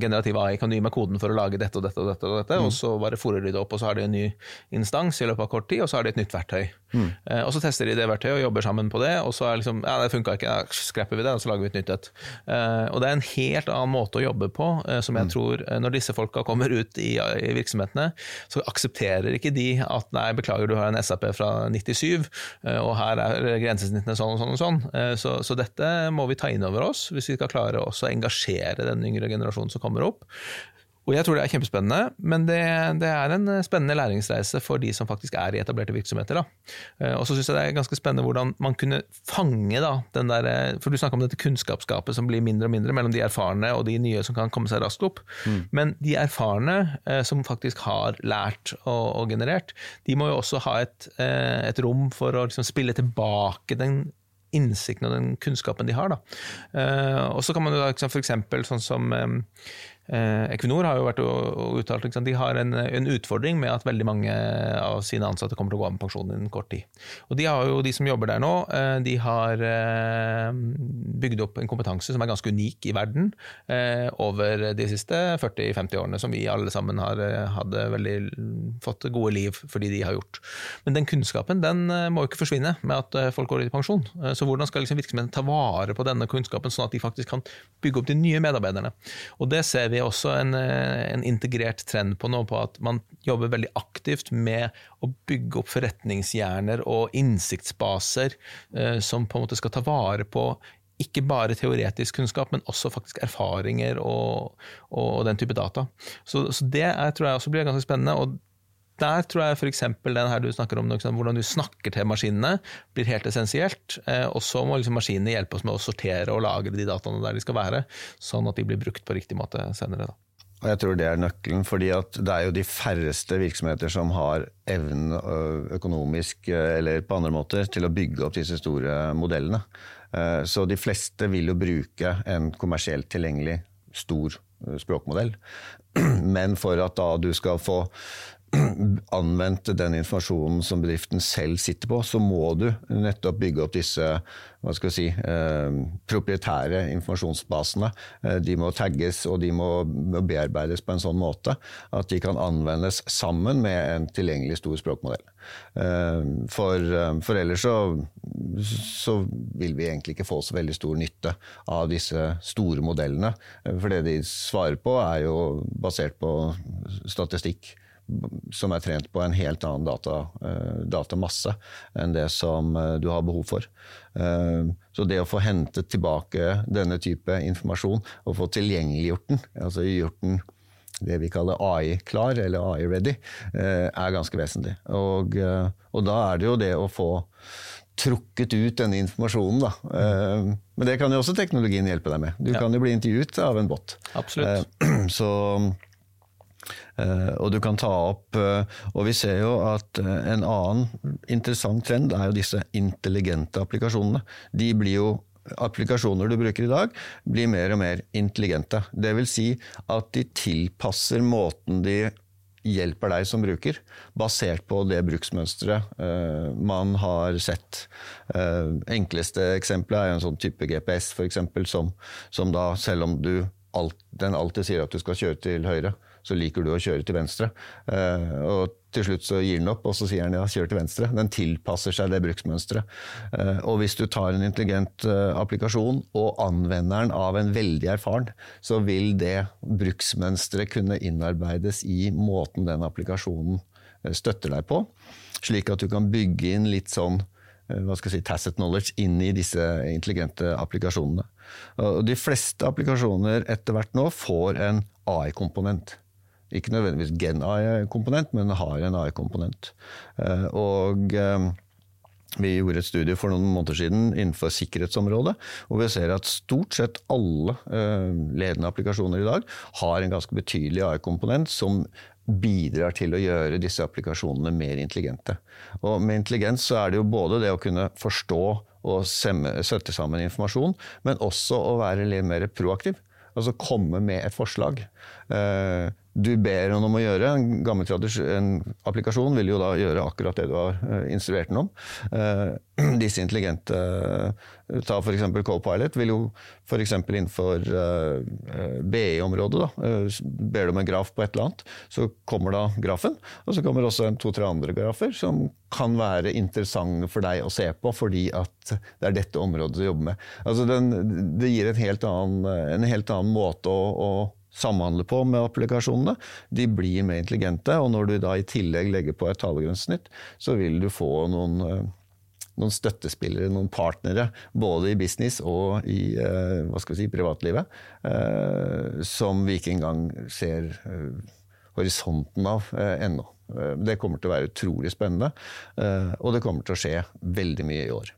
S2: generativ AI kan du gi meg koden for å lage dette og dette og dette, og dette, mm. og så bare fòrer de det opp, og så har de en ny instans i løpet av kort tid, og så har de et nytt verktøy. Mm. Eh, og så tester de det verktøyet og jobber sammen på det, og så er liksom ja, det funka ikke, ja, skrapper vi det, og så lager vi et nytt et. Eh, og det er en helt annen måte å jobbe på, eh, som jeg mm. tror eh, når disse folka kommer ut i, i, virksomhetene, så aksepterer ikke de at nei, beklager, du har en SAP fra 97, og her er grensesnittene sånn sånn og sånn og sånn. Eh, så, så, dette må vi ta inn over oss hvis vi skal klare å engasjere den yngre generasjonen som kommer opp. Og jeg tror det er kjempespennende, men det, det, er en spennende læringsreise for de som faktisk er i etablerte virksomheter. Da. Eh, og så syns jeg det er ganske spennende hvordan man kunne fange da, den der For du snakker om dette kunnskapsgapet som blir mindre og mindre mellom de erfarne og de nye som kan komme seg raskt opp. Mm. Men de erfarne eh, som faktisk har lært og, og, generert, de må jo også ha et, et rom for å liksom, spille tilbake den innsikten og den kunnskapen de har. Da. Og så kan man jo da, eksempel sånn som Eh, Equinor har jo vært og uttalt at de har en, en, utfordring med at veldig mange av sine ansatte kommer til å gå av med pensjon innen kort tid. Og De har jo, de som jobber der nå, eh, de har eh, bygd opp en kompetanse som er ganske unik i verden over de siste 40-50 årene, som vi alle sammen har hadde veldig fått gode liv fordi de har gjort. Men den kunnskapen den må jo ikke forsvinne med at folk går i pensjon. Så hvordan skal liksom virksomheten ta vare på denne kunnskapen, sånn at de faktisk kan bygge opp de nye medarbeiderne? Og det ser vi vi også en, eh, en, integrert trend på nå, på at man jobber veldig aktivt med å bygge opp forretningshjerner og innsiktsbaser eh, som på en måte skal ta vare på ikke bare teoretisk kunnskap, men også faktisk erfaringer og, og den type data. Så, så det er, tror jeg også blir ganske spennende. og der tror jeg f.eks. den her du snakker om, hvordan du snakker til maskinene, blir helt essensielt. Eh, og så må liksom maskinene hjelpe oss med å sortere og lagre de dataene der de skal være, sånn at de blir brukt på riktig måte senere. Da.
S3: Og jeg tror det er nøkkelen, fordi det er jo de færreste virksomheter som har evnen økonomisk eller på andre måter til å bygge opp disse store modellene. Eh, så de fleste vil jo bruke en kommersielt tilgjengelig stor språkmodell. Men for at da du skal få anvendt den informasjonen som bedriften selv sitter på, så må du nettopp bygge opp disse hva skal vi si, eh, proprietære informasjonsbasene. Eh, de må tagges og de må bearbeides på en sånn måte at de kan anvendes sammen med en tilgjengelig stor språkmodell. Eh, for, eh, for ellers så, så, vil vi egentlig ikke få så veldig stor nytte av disse store modellene. Eh, for det de svarer på, er jo basert på statistikk som er trent på en helt annen data, uh, datamasse enn det som uh, du har behov for. Uh, så det å få hentet tilbake denne type informasjon og få tilgjengeliggjort den, altså gjort den det vi kaller AI-klar, eller AI-ready, er ganske vesentlig. Og, og, da er det jo det å få trukket ut denne informasjonen. Da. Eh, men det kan jo også teknologien hjelpe deg med. Du
S2: Ja.
S3: kan jo bli intervjuet av en bot.
S2: Absolutt.
S3: Eh, Så, eh, og du kan ta opp eh, Og vi ser jo at eh, en annen interessant trend er jo disse intelligente applikasjonene. De blir jo Applikasjoner du bruker i dag, blir mer og mer intelligente. Det vil si at de tilpasser måten de hjelper deg som bruker, basert på det bruksmønsteret uh, man har sett. Uh, enkleste eksempelet er jo en sånn type GPS, eksempel, som, som da, selv om du alt, den alltid sier at du skal kjøre til høyre, så liker du å kjøre til venstre. Eh, og til slutt så gir den opp, og så sier den ja, kjør til venstre. Den tilpasser seg det bruksmønsteret. Eh, og hvis du tar en intelligent eh, applikasjon og anvender den av en veldig erfaren, så vil det bruksmønsteret kunne innarbeides i måten den applikasjonen støtter deg på, slik at du kan bygge inn litt sånn hva skal jeg si, tacit knowledge inn i disse intelligente applikasjonene. Og De fleste applikasjoner etter hvert nå får en AI-komponent. Ikke nødvendigvis gen-AI-komponent, men har en AI-komponent. Eh, Og eh, vi gjorde et studie for noen måneder siden innenfor sikkerhetsområdet, hvor vi ser at stort sett alle eh, ledende applikasjoner i dag har en ganske betydelig AI-komponent som bidrar til å gjøre disse applikasjonene mer intelligente. Og med intelligens så er det jo både det å kunne forstå og sette sammen informasjon, men også å være litt mer proaktiv. Altså komme med et forslag. Eh, du ber noen om å gjøre. En gammel en applikasjon vil jo da gjøre akkurat det du har eh, instruert den om. Eh, Disse intelligente Ta f.eks. Copilot vil jo f.eks. innenfor eh, BI-området eh, ber du om en graf på et eller annet, så kommer da grafen. Og så kommer også to-tre andre grafer som kan være interessante for deg å se på, fordi at det er dette området du jobber med. Altså den, det gir en helt annen, en helt annen måte å, å samhandle på med applikasjonene. De blir mer intelligente, og når du da i tillegg legger på et talegrensesnitt, så vil du få noen, eh, noen støttespillere, noen partnere, både i business og i eh, si, privatlivet, eh, som vi ikke engang ser horisonten av ennå. Det kommer til å være utrolig spennende, og det kommer til å skje veldig mye i år.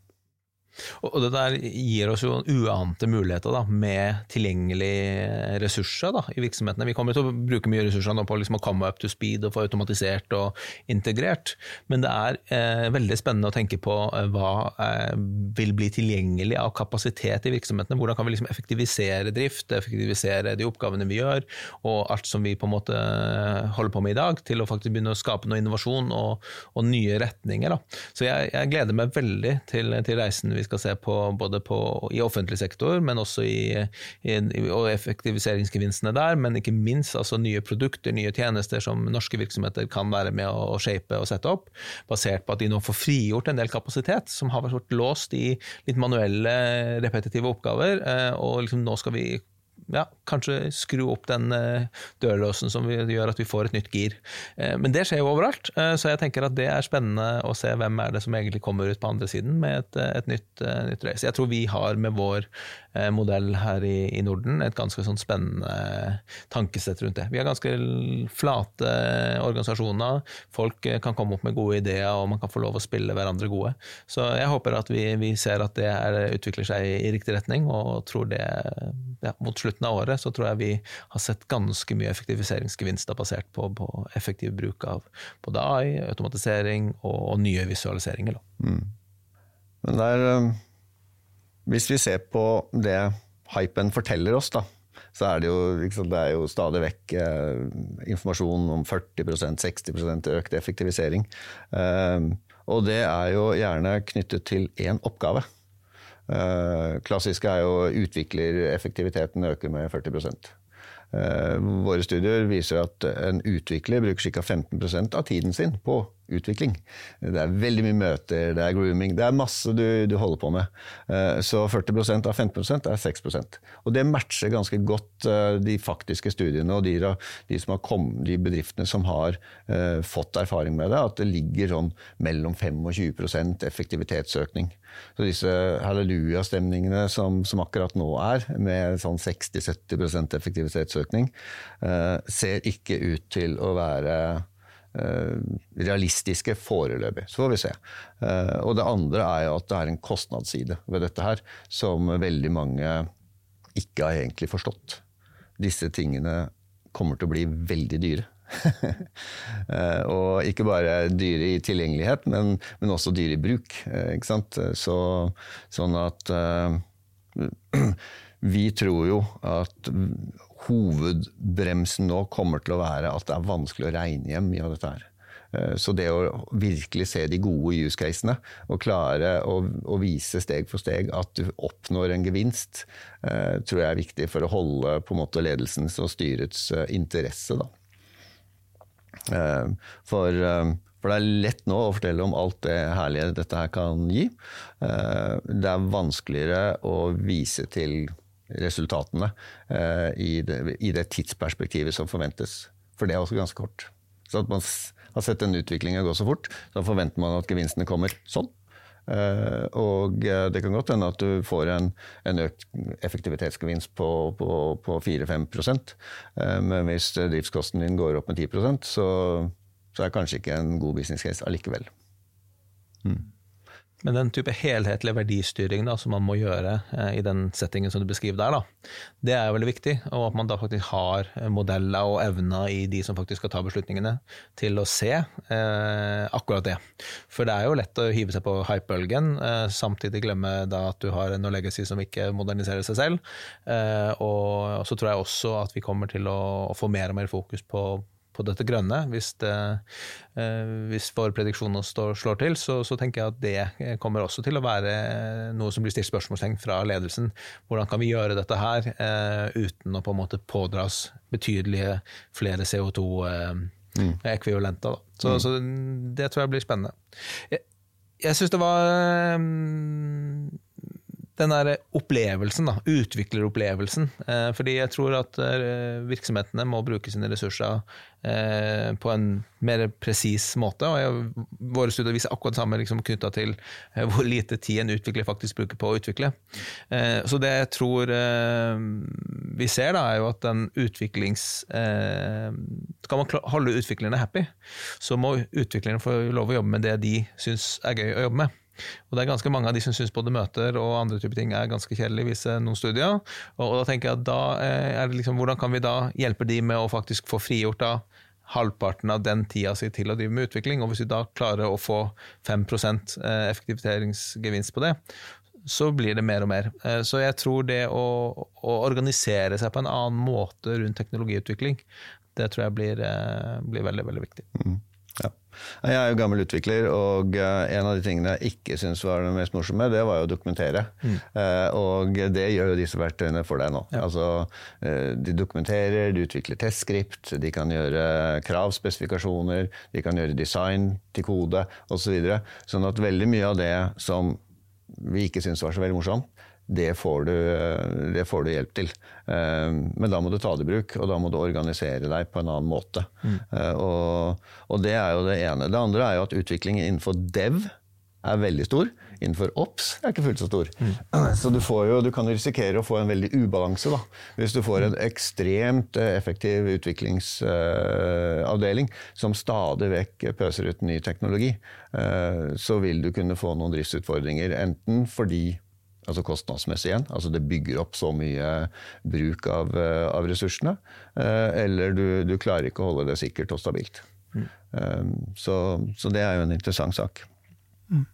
S2: Og det der gir oss jo uante muligheter da, med tilgjengelige ressurser da, i virksomhetene. Vi kommer til å bruke mye ressurser nå på liksom å komme up to speed og få automatisert og integrert, men det er eh, veldig spennende å tenke på eh, hva eh, vil bli tilgjengelig av kapasitet i virksomhetene. Hvordan kan vi liksom effektivisere drift, effektivisere de oppgavene vi gjør, og alt som vi på en måte holder på med i dag, til å faktisk begynne å skape noe innovasjon og, og nye retninger. Da. Så jeg, jeg gleder meg veldig til, til reisen vi skal se på både på, i offentlig sektor, men også i, i, og effektiviseringsgevinstene der, men ikke minst altså nye produkter, nye tjenester som norske virksomheter kan være med å, å shape og sette opp, basert på at de nå får frigjort en del kapasitet som har vært låst i litt manuelle, repetitive oppgaver, eh, og liksom nå skal vi ja, kanskje skru opp den uh, dørlåsen som gjør at vi får et nytt gir. Uh, men det skjer jo overalt, uh, så jeg tenker at det er spennende å se hvem er det som egentlig kommer ut på andre siden med et, et nytt, nytt race. Jeg tror vi har med vår modell her i, i, Norden et ganske sånn spennende tankesett rundt det. Vi har ganske flate organisasjoner, folk kan komme opp med gode ideer og man kan få lov å spille hverandre gode. Så jeg håper at vi, vi ser at det er, utvikler seg i, riktig retning, og tror det ja, mot slutten av året så tror jeg vi har sett ganske mye effektiviseringsgevinster basert på, på effektiv bruk av både AI, automatisering og, og nye visualiseringer.
S3: Mm. Men der, hvis vi ser på det hypen forteller oss, da, så er det jo, det er jo stadig vekk eh, informasjon om 40% 60% økt effektivisering. Eh, og det er jo gjerne knyttet til én oppgave. Uh, klassisk er jo utviklereffektiviteten øker med 40 uh, Våre studier viser at en utvikler bruker ca. 15% av tiden sin på utvikling. Det er veldig mye møter, det er grooming, det er masse du, du holder på med. Uh, så 40% av 15% er 6% Og det matcher ganske godt de faktiske studiene og de, de, kom, de bedriftene som har fått erfaring med det, at det ligger sånn mellom 25% effektivitetsøkning. Så disse hallelujastemningene som, som akkurat nå er, med sånn 60-70 effektivitetsøkning, eh, ser ikke ut til å være realistiske foreløpig. Så får vi se. Og det andre er jo at det er en kostnadsside ved dette her som veldig mange ikke har egentlig forstått. Disse tingene kommer til å bli veldig dyre. og ikke bare dyre i tilgjengelighet, men, men også dyre i bruk. Sant? Så, sånn at vi tror jo at hovedbremsen nå kommer til å være at det er vanskelig å regne hjem mye av dette her. Eh, så det å virkelig se de gode use casene og klare å, å, vise steg for steg at du oppnår en gevinst, eh, tror jeg er viktig for å holde på en måte ledelsens og styrets eh, interesse. Da. For, for, det er lett nå å fortelle om alt det herlige dette her kan gi. Det er vanskeligere å vise til resultatene eh, i det, i, det, tidsperspektivet som forventes. For det er også ganske kort. Så at man har sett den utviklingen gå så fort, så forventer man at gevinstene kommer sånn. Uh, og det kan godt hende at du får en, en økt effektivitetsgevinst på, på, på 4-5 uh, men hvis driftskosten din går opp med 10% så, så er det kanskje ikke en god business case allikevel.
S2: Mm. Men den type helhetlig verdistyring da, som man må gjøre eh, i den settingen som du beskriver der, da, det er veldig viktig. Og at man da faktisk har modeller og evner i de som faktisk skal ta beslutningene, til å se eh, akkurat det. For det er jo lett å hive seg på hypebølgen, eh, samtidig glemme da at du har en legacy som ikke moderniserer seg selv. Eh, og så tror jeg også at vi kommer til å få mer og mer fokus på på dette grønne. Hvis, det, eh, hvis våre prediksjoner slår til, så, så, tenker jeg at det kommer også til å være noe som blir stilt spørsmålstegn fra ledelsen. Hvordan kan vi gjøre dette her eh, uten å på en måte pådras betydelige flere CO2-ekvivalenter? Eh, mm. Så, mm. så, det tror jeg blir spennende. Jeg, jeg syns det var den der opplevelsen, da, utvikleropplevelsen. Eh, fordi jeg tror at eh, virksomhetene må bruke sine ressurser eh, på en mer presis måte. og jeg, Våre studier viser akkurat det samme liksom, knytta til eh, hvor lite tid en utvikler faktisk bruker på å utvikle. Eh, så det jeg tror eh, vi ser, da, er jo at den utviklings... Skal man holde utviklerne happy, så må utviklerne få lov å jobbe med det de syns er gøy å jobbe med. Og det er ganske mange av de som syns både møter og andre typer ting er ganske kjedelig, viser noen studier. Og, og, da tenker jeg at da eh, er det liksom, hvordan kan vi da hjelpe de med å faktisk få frigjort da halvparten av den tida si til å drive med utvikling, og hvis vi da klarer å få 5 eh, effektiviseringsgevinst på det, så blir det mer og mer. Eh, så jeg tror det å, å organisere seg på en annen måte rundt teknologiutvikling, det tror jeg blir, blir veldig, veldig viktig. Mm.
S3: Ja. Jeg er jo gammel utvikler, og eh, en av de tingene jeg ikke syntes var det mest morsomme, det var jo å dokumentere. Mm. Uh, og det gjør jo disse verktøyene for deg nå. Ja. Altså, uh, de dokumenterer, de utvikler testskript, de kan gjøre kravspesifikasjoner, de kan gjøre design til kode osv. Så videre. sånn at veldig mye av det som vi ikke syntes var så veldig morsomt, det får, du, det får, du, hjelp til. Eh, men da må du ta det i bruk, og da må du organisere deg på en annen måte. Mm. Eh, og, og, det er jo det ene. Det andre er jo at utviklingen innenfor dev er veldig stor. Innenfor OPS er ikke fullt så stor. Mm. Så du, jo, du, kan risikere å få en veldig ubalanse da. hvis du får en ekstremt effektiv utviklingsavdeling som stadig vekk pøser ut ny teknologi. Eh, så vil du kunne få noen driftsutfordringer. Enten fordi altså kostnadsmessig igjen. Altså det bygger opp så mye bruk av, eh, av ressursene. Eh, eller du, du, klarer ikke å holde det sikkert og stabilt. Mm. Um, så, så, det er jo en interessant sak. Mm.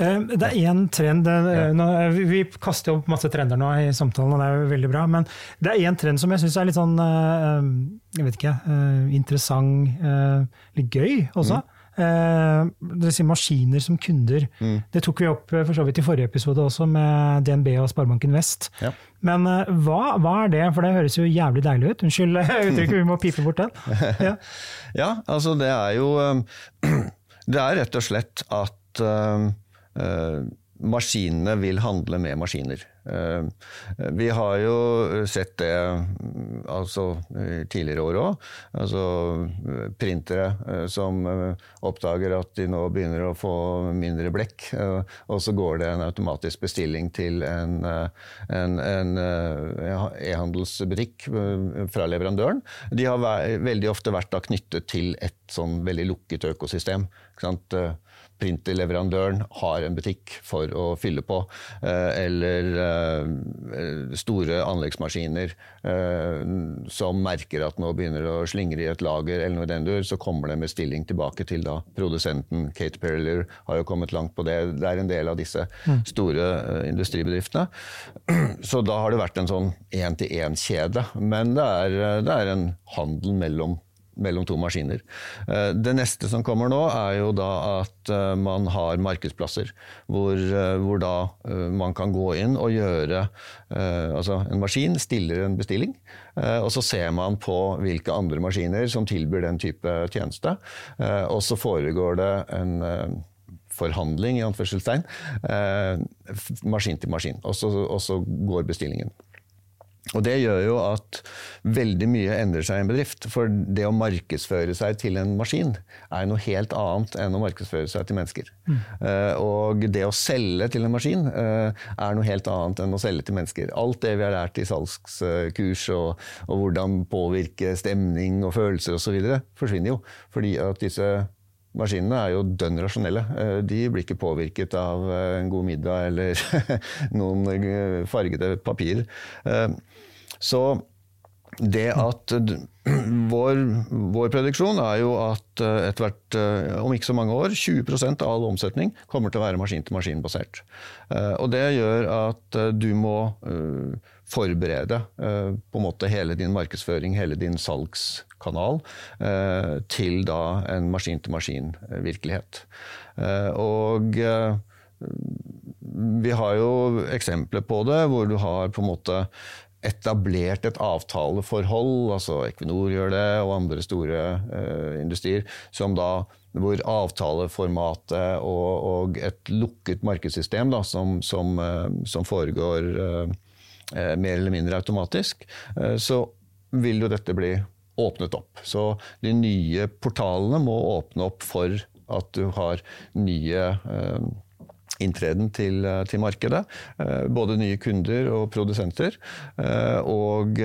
S1: Det er én trend. Vi kaster opp masse trender nå i samtalen, og det er jo veldig bra. Men det er én trend som jeg syns er litt sånn jeg vet ikke, interessant, litt gøy også. Mm. Eh, det sier maskiner som kunder. Mm. Det tok vi opp eh, for så vidt i forrige episode også, med DNB og Sparebanken Vest. Ja. Men eh, hva, hva, er det, for det høres jo jævlig deilig ut. Unnskyld uttrykket, vi må pipe bort den.
S3: Ja. ja. altså det er jo Det er rett og slett at uh, maskinene vil handle med maskiner. Vi har jo sett det altså, tidligere år òg. Altså printere som oppdager at de nå begynner å få mindre blekk, og så går det en automatisk bestilling til en, e-handelsbutikk fra leverandøren. De har veldig ofte vært knyttet til et sånn veldig lukket økosystem. Printerleverandøren har en butikk for å fylle på. Eh, eller eh, store anleggsmaskiner eh, som merker at nå begynner det å slingre i et lager, eller noe i den dur, så kommer det med stilling tilbake til da produsenten. Kate Perler har jo kommet langt på det. Det er en del av disse mm. store industribedriftene. Så da har det vært en sånn én-til-én-kjede. Men det er, det er en handel mellom mellom to maskiner. Eh, det neste som kommer nå, er jo da at eh, man har markedsplasser. Hvor, eh, hvor da man kan gå inn og gjøre Altså en maskin stiller en bestilling, og så ser man på hvilke andre maskiner som tilbyr den type tjeneste. Og så foregår det en forhandling, i anførselstegn, maskin til maskin. Og så går bestillingen. Og Det gjør jo at veldig mye endrer seg i en bedrift. For det å markedsføre seg til en maskin er noe helt annet enn å markedsføre seg til mennesker. Mm. Uh, og det å selge til en maskin uh, er noe helt annet enn å selge til mennesker. Alt det vi har lært i salgskurs og, og hvordan påvirke stemning og følelser osv., forsvinner jo. Fordi at disse Maskinene er jo dønn rasjonelle. Eh, de blir ikke påvirket av en god middag eller noen fargede papirer. Så det at vår, vår, prediksjon er jo at eh, etter hvert, eh, om ikke så mange år, 20% av all omsetning kommer til å være maskin-til-maskin-basert. Eh, og det gjør at du må forberede på en måte hele din markedsføring, hele din salgskanal, til da en maskin-til-maskin-virkelighet. Og vi har jo eksempler på det, hvor du har på en måte etablert et avtaleforhold, altså Equinor gjør det, og andre store uh, industrier, som da hvor avtaleformatet og, og et lukket markedssystem da, som, som, uh, som foregår uh, mer eller mindre automatisk, så vil jo dette bli åpnet opp. Så de nye portalene må åpne opp for at du har nye inntreden til, eh, til, markedet. Eh, både nye kunder og produsenter. Eh, og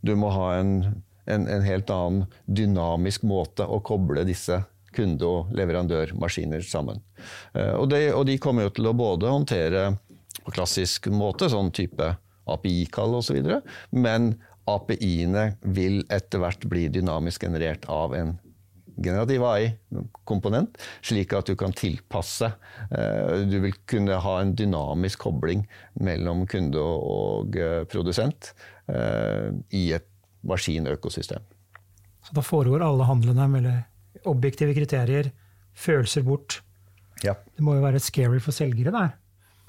S3: du må ha en, en, en helt annen dynamisk måte å koble disse kunde- og leverandørmaskiner sammen. Og, det, og, de kommer jo til å både håndtere på klassisk måte, sånn type API-kall osv., men API-ene vil etter hvert bli dynamisk generert av en generativ AI-komponent, slik at du kan tilpasse. Eh, du vil kunne ha en dynamisk kobling mellom kunde og eh, produsent eh, i et maskinøkosystem.
S1: Så da foregår alle handlene med objektive kriterier, følelser bort.
S3: Ja.
S1: Det må jo være scary for selgere der?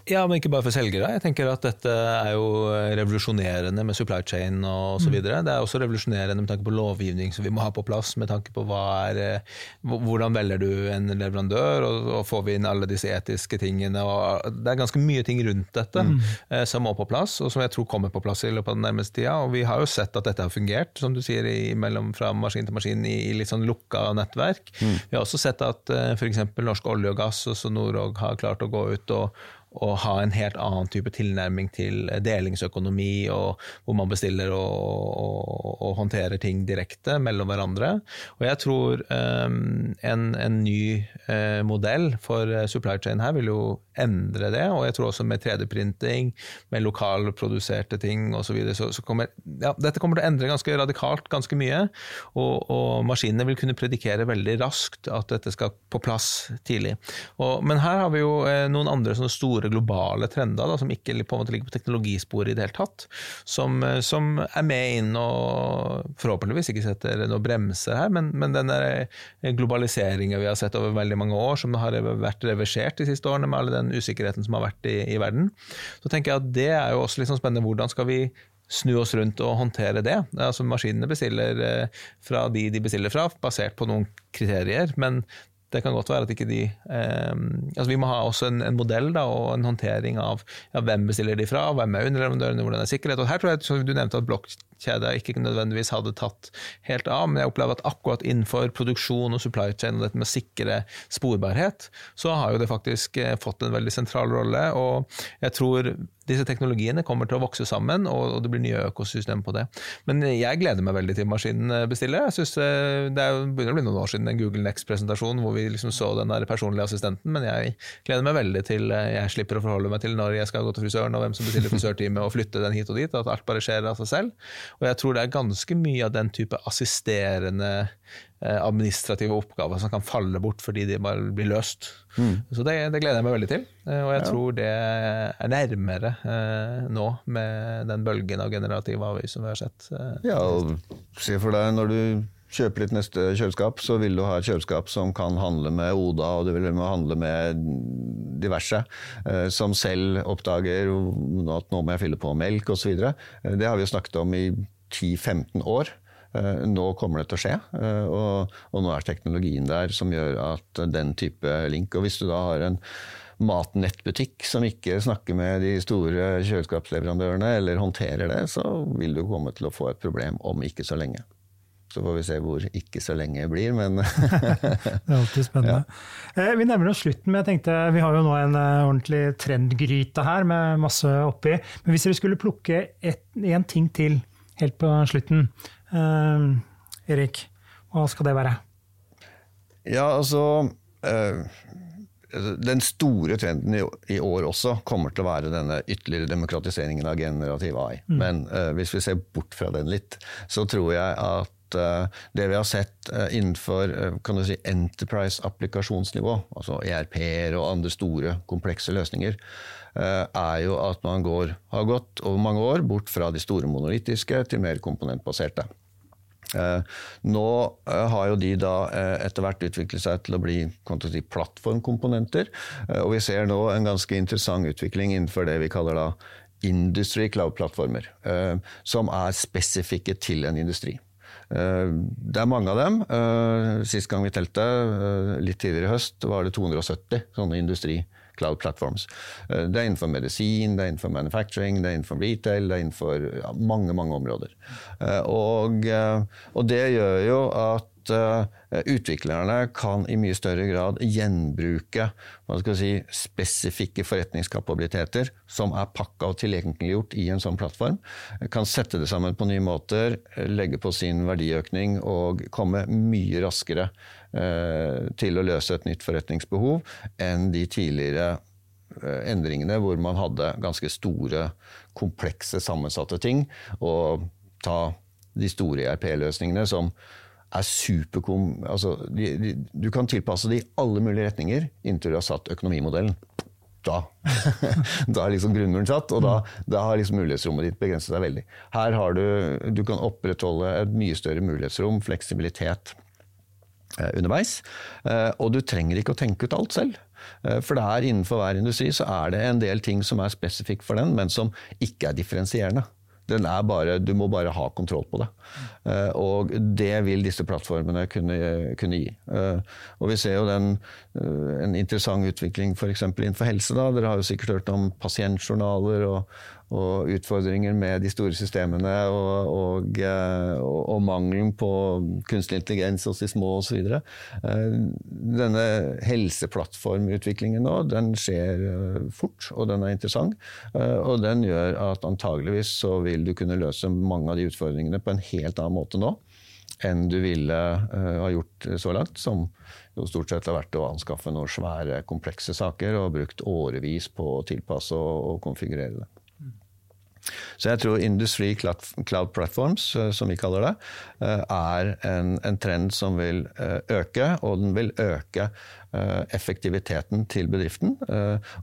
S2: Ja, men ikke bare for selgere. Jeg tenker at Dette er jo revolusjonerende med supply chain og osv. Mm. Det er også revolusjonerende med tanke på lovgivning som vi må ha på plass. med tanke på er, eh, Hvordan velger du en leverandør, og, og, får vi inn alle disse etiske tingene. det er ganske mye ting rundt dette mm. eh, som må på plass, og som jeg tror kommer på plass i løpet av den nærmeste tida. Og vi har jo sett at dette har fungert, som du sier, i, mellom, fra maskin til maskin i, i litt sånn lukka nettverk. Mm. Vi har også sett at eh, f.eks. Norsk olje og gass, og Norog, har klart å gå ut og å ha en helt annen type tilnærming til delingsøkonomi, og hvor man bestiller og, og, og håndterer ting direkte mellom hverandre. Og jeg tror um, en, en, ny uh, modell for uh, supply chain her vil jo endre det, og jeg tror også med 3D-printing, med lokalproduserte ting osv. Så, videre, så, så kommer ja, dette kommer til å endre ganske radikalt ganske mye, og, og maskinene vil kunne predikere veldig raskt at dette skal på plass tidlig. Og, men her har vi jo eh, noen andre sånne store store globale trender da, som ikke på en måte ligger på teknologisporet i det hele tatt, som, eh, som, er med inn og forhåpentligvis ikke setter noen bremser her, men, men den eh, globaliseringa vi har sett over veldig mange år, som har vært reversert de siste årene med all den usikkerheten som har vært i, i verden, så tenker jeg at det er jo også litt sånn spennende. Hvordan skal vi snu oss rundt og håndtere det. Altså Maskinene bestiller eh, fra de de bestiller fra, basert på noen kriterier, men det kan godt være at ikke de eh, altså Vi må ha også en, en modell da, og en håndtering av ja, hvem bestiller de fra, hvem er underleverandørene, hvordan er sikkerhet. Og her tror jeg, som Du nevnte at blokkjeda ikke nødvendigvis hadde tatt helt av, men jeg opplever at akkurat innenfor produksjon og supply chain og dette med å sikre sporbarhet, så har jo det faktisk eh, fått en veldig sentral rolle. og jeg tror disse teknologiene kommer til å vokse sammen, og, det blir nye økosystem på det. Men jeg gleder meg veldig til maskinen bestiller. Jeg synes eh, Det begynner å bli noen år siden en Google Next-presentasjon hvor vi liksom så den der personlige assistenten, men jeg gleder meg veldig til eh, jeg slipper å forholde meg til når jeg skal gå til frisøren, og hvem som bestiller frisørtime, og flytte den hit og dit, at alt bare skjer av seg selv. Og jeg tror det er ganske mye av den type assisterende administrative oppgaver som kan falle bort fordi de bare blir løst. Mm. Så det, det, gleder jeg meg veldig til, eh, og jeg ja. tror det er nærmere eh, nå med den bølgen av generativ avvik som vi har sett. Eh.
S3: Ja, og se for deg når du kjøper ditt neste kjøleskap, så vil du ha et kjøleskap som kan handle med Oda, og du vil handle med diverse, eh, som selv oppdager at nå må jeg fylle på melk osv. Det har vi jo snakket om i 10-15 år. Eh, nå kommer det til å skje, eh, og, og nå er teknologien der som gjør at den type link Og hvis du da har en matnettbutikk som ikke snakker med de store kjøleskapsleverandørene eller håndterer det, så vil du komme til å få et problem om ikke så lenge. Så får vi se hvor ikke så lenge blir, men
S1: Det er alltid spennende. Ja. Eh, vi nærmer oss slutten, men jeg tenkte vi har jo nå en ordentlig trendgryte her med masse oppi. Men hvis dere skulle plukke én ting til helt på slutten, Uh, Erik, hva skal det være?
S3: Ja, altså uh, Den store trenden i, år også kommer til å være denne ytterligere demokratiseringen av generativ AI. Mm. Men uh, hvis vi ser bort fra den litt, så tror jeg at det vi har sett innenfor kan du si, enterprise-applikasjonsnivå, altså ERP-er og andre store, komplekse løsninger, er jo at man går, har gått over mange år bort fra de store monolittiske til mer komponentbaserte. Eh, nå eh, har jo de da eh, etter hvert utviklet seg til å bli si, plattformkomponenter. Og vi ser nå en ganske interessant utvikling innenfor det vi kaller da industry cloud-plattformer. Som er spesifikke til en industri. Det er mange av dem. Sist gang vi telte, litt tidligere i høst, var det 270 sånne industriplattformer cloud platforms. Eh, det er innenfor medisin, det er innenfor manufacturing, det er innenfor retail, det er innenfor mange, mange områder. Eh, og, eh, og det gjør jo at utviklerne kan i mye større grad gjenbruke si, spesifikke forretningskapabiliteter som er pakka og tilgjengeliggjort i en sånn plattform. Kan sette det sammen på nye måter, legge på sin verdiøkning og komme mye raskere til å løse et nytt forretningsbehov enn de tidligere eh, endringene hvor man hadde ganske store, komplekse, sammensatte ting. Og ta de store ERP-løsningene som er superkom... Altså, de, de, du kan tilpasse det i alle mulige retninger inntil du har satt økonomimodellen. Da, da er liksom grunnmuren satt, og da, da, har liksom mulighetsrommet ditt begrenset seg veldig. Her har du, du kan opprettholde et mye større mulighetsrom, fleksibilitet. Eh, underveis. Eh, og du trenger ikke å tenke ut alt selv. Eh, for det er innenfor hver industri så er det en del ting som er spesifikt for den, men som ikke er differensierende. Den er bare, du må bare ha kontroll på det. Og det vil disse plattformene kunne, kunne gi. Og vi ser jo den, en interessant utvikling f.eks. innenfor helse. Da. Dere har jo sikkert hørt om pasientjournaler og, og utfordringer med de store systemene og, og, eh, og mangelen på kunstig intelligens hos de små osv. Eh, denne helseplattformutviklingen nå, den skjer eh, fort, og den er interessant. Og den gjør at antageligvis så vil du kunne løse mange av de utfordringene på en helt annen måte nå enn du ville ha gjort så langt, som jo stort sett har vært å anskaffe noen svære, komplekse saker og brukt årevis på å tilpasse og, og konfigurere det. Så jeg tror Industry Cloud Platforms, eh, som vi kaller det, eh, er en, en trend som vil øke, og den vil øke effektiviteten til bedriften.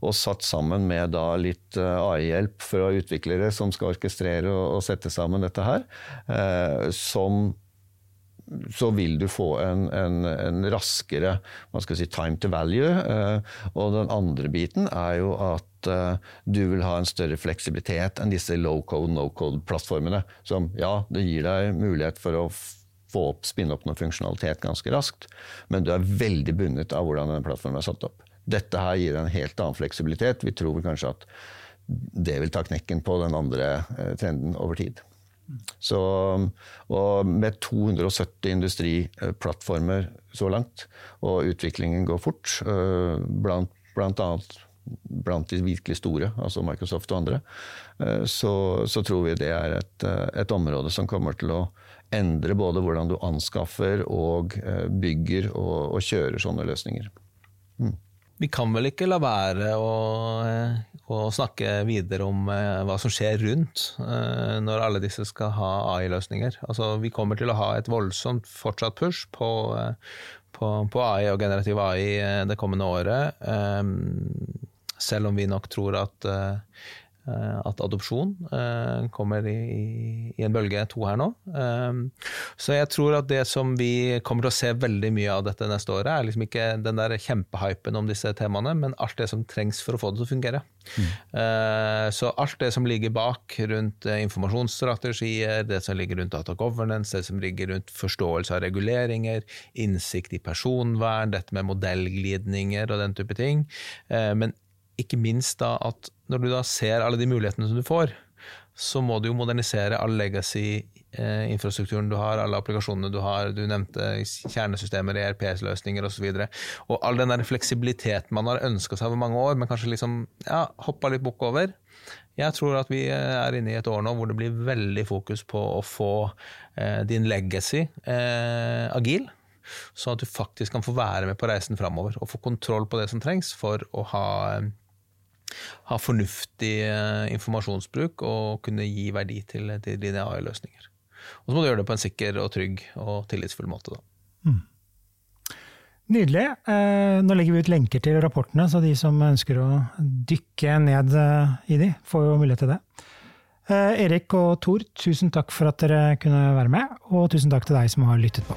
S3: Og satt sammen med da litt AI-hjelp fra utviklere som skal orkestrere og, sette sammen dette her, som så vil du få en, en, en raskere si, time to value. Og den andre biten er jo at uh, du vil ha en større fleksibilitet enn disse low code, no code-plattformene. Som ja, det gir deg mulighet for å få opp, spinne opp noe funksjonalitet ganske raskt, men du er veldig bundet av hvordan denne plattformen er satt opp. Dette her gir en helt annen fleksibilitet. Vi tror kanskje at det vil ta knekken på den andre eh, trenden over tid. Så, og med 270 industriplattformer så langt, og utviklingen går fort, eh, blant, blant annet blant de virkelig store, altså Microsoft og andre, eh, så, så tror vi det er et, eh, et, område som kommer til å endre både hvordan du anskaffer og bygger og, og kjører sånne løsninger.
S2: Vi kan vel ikke la være å, å, snakke videre om hva som skjer rundt når alle disse skal ha AI-løsninger. Altså, vi kommer til å ha et voldsomt fortsatt push på, på, på AI og generativ AI det kommende året. Selv om vi nok tror at, eh, at adopsjon eh, kommer i, i, en bølge to her nå. Eh, så jeg tror at det som vi kommer til å se veldig mye av dette neste året, er liksom ikke den der kjempehypen om disse temaene, men alt det som trengs for å få det til å fungere. Mm. Så alt det som ligger bak rundt informasjonsstrategier, det som ligger rundt data governance, det som ligger rundt forståelse av reguleringer, innsikt i personvern, dette med modellglidninger og den type ting. Men ikke minst da at når du da ser alle de mulighetene som du får, så må du jo modernisere all legacy-infrastrukturen eh, du har, alle applikasjonene du har. Du nevnte kjernesystemer, ERPS-løsninger osv. Og, så og all den der fleksibiliteten man har ønska seg over mange år, men kanskje liksom ja, hoppa litt bukk over. Jeg tror at vi er inne i et år nå hvor det blir veldig fokus på å få eh, din legacy eh, agil. Sånn at du faktisk kan få være med på reisen framover og få kontroll på det som trengs for å ha ha fornuftig eh, informasjonsbruk og kunne gi verdi til, til dine AI-løsninger. Og så må du gjøre det på en sikker og trygg og tillitsfull måte. Da. Mm.
S1: Nydelig. Eh, nå legger vi ut lenker til rapportene, så de som ønsker å dykke ned eh, i de, får jo mulighet til det. Erik og Tor, tusen takk for at dere kunne være med, og tusen takk til deg som har lyttet på.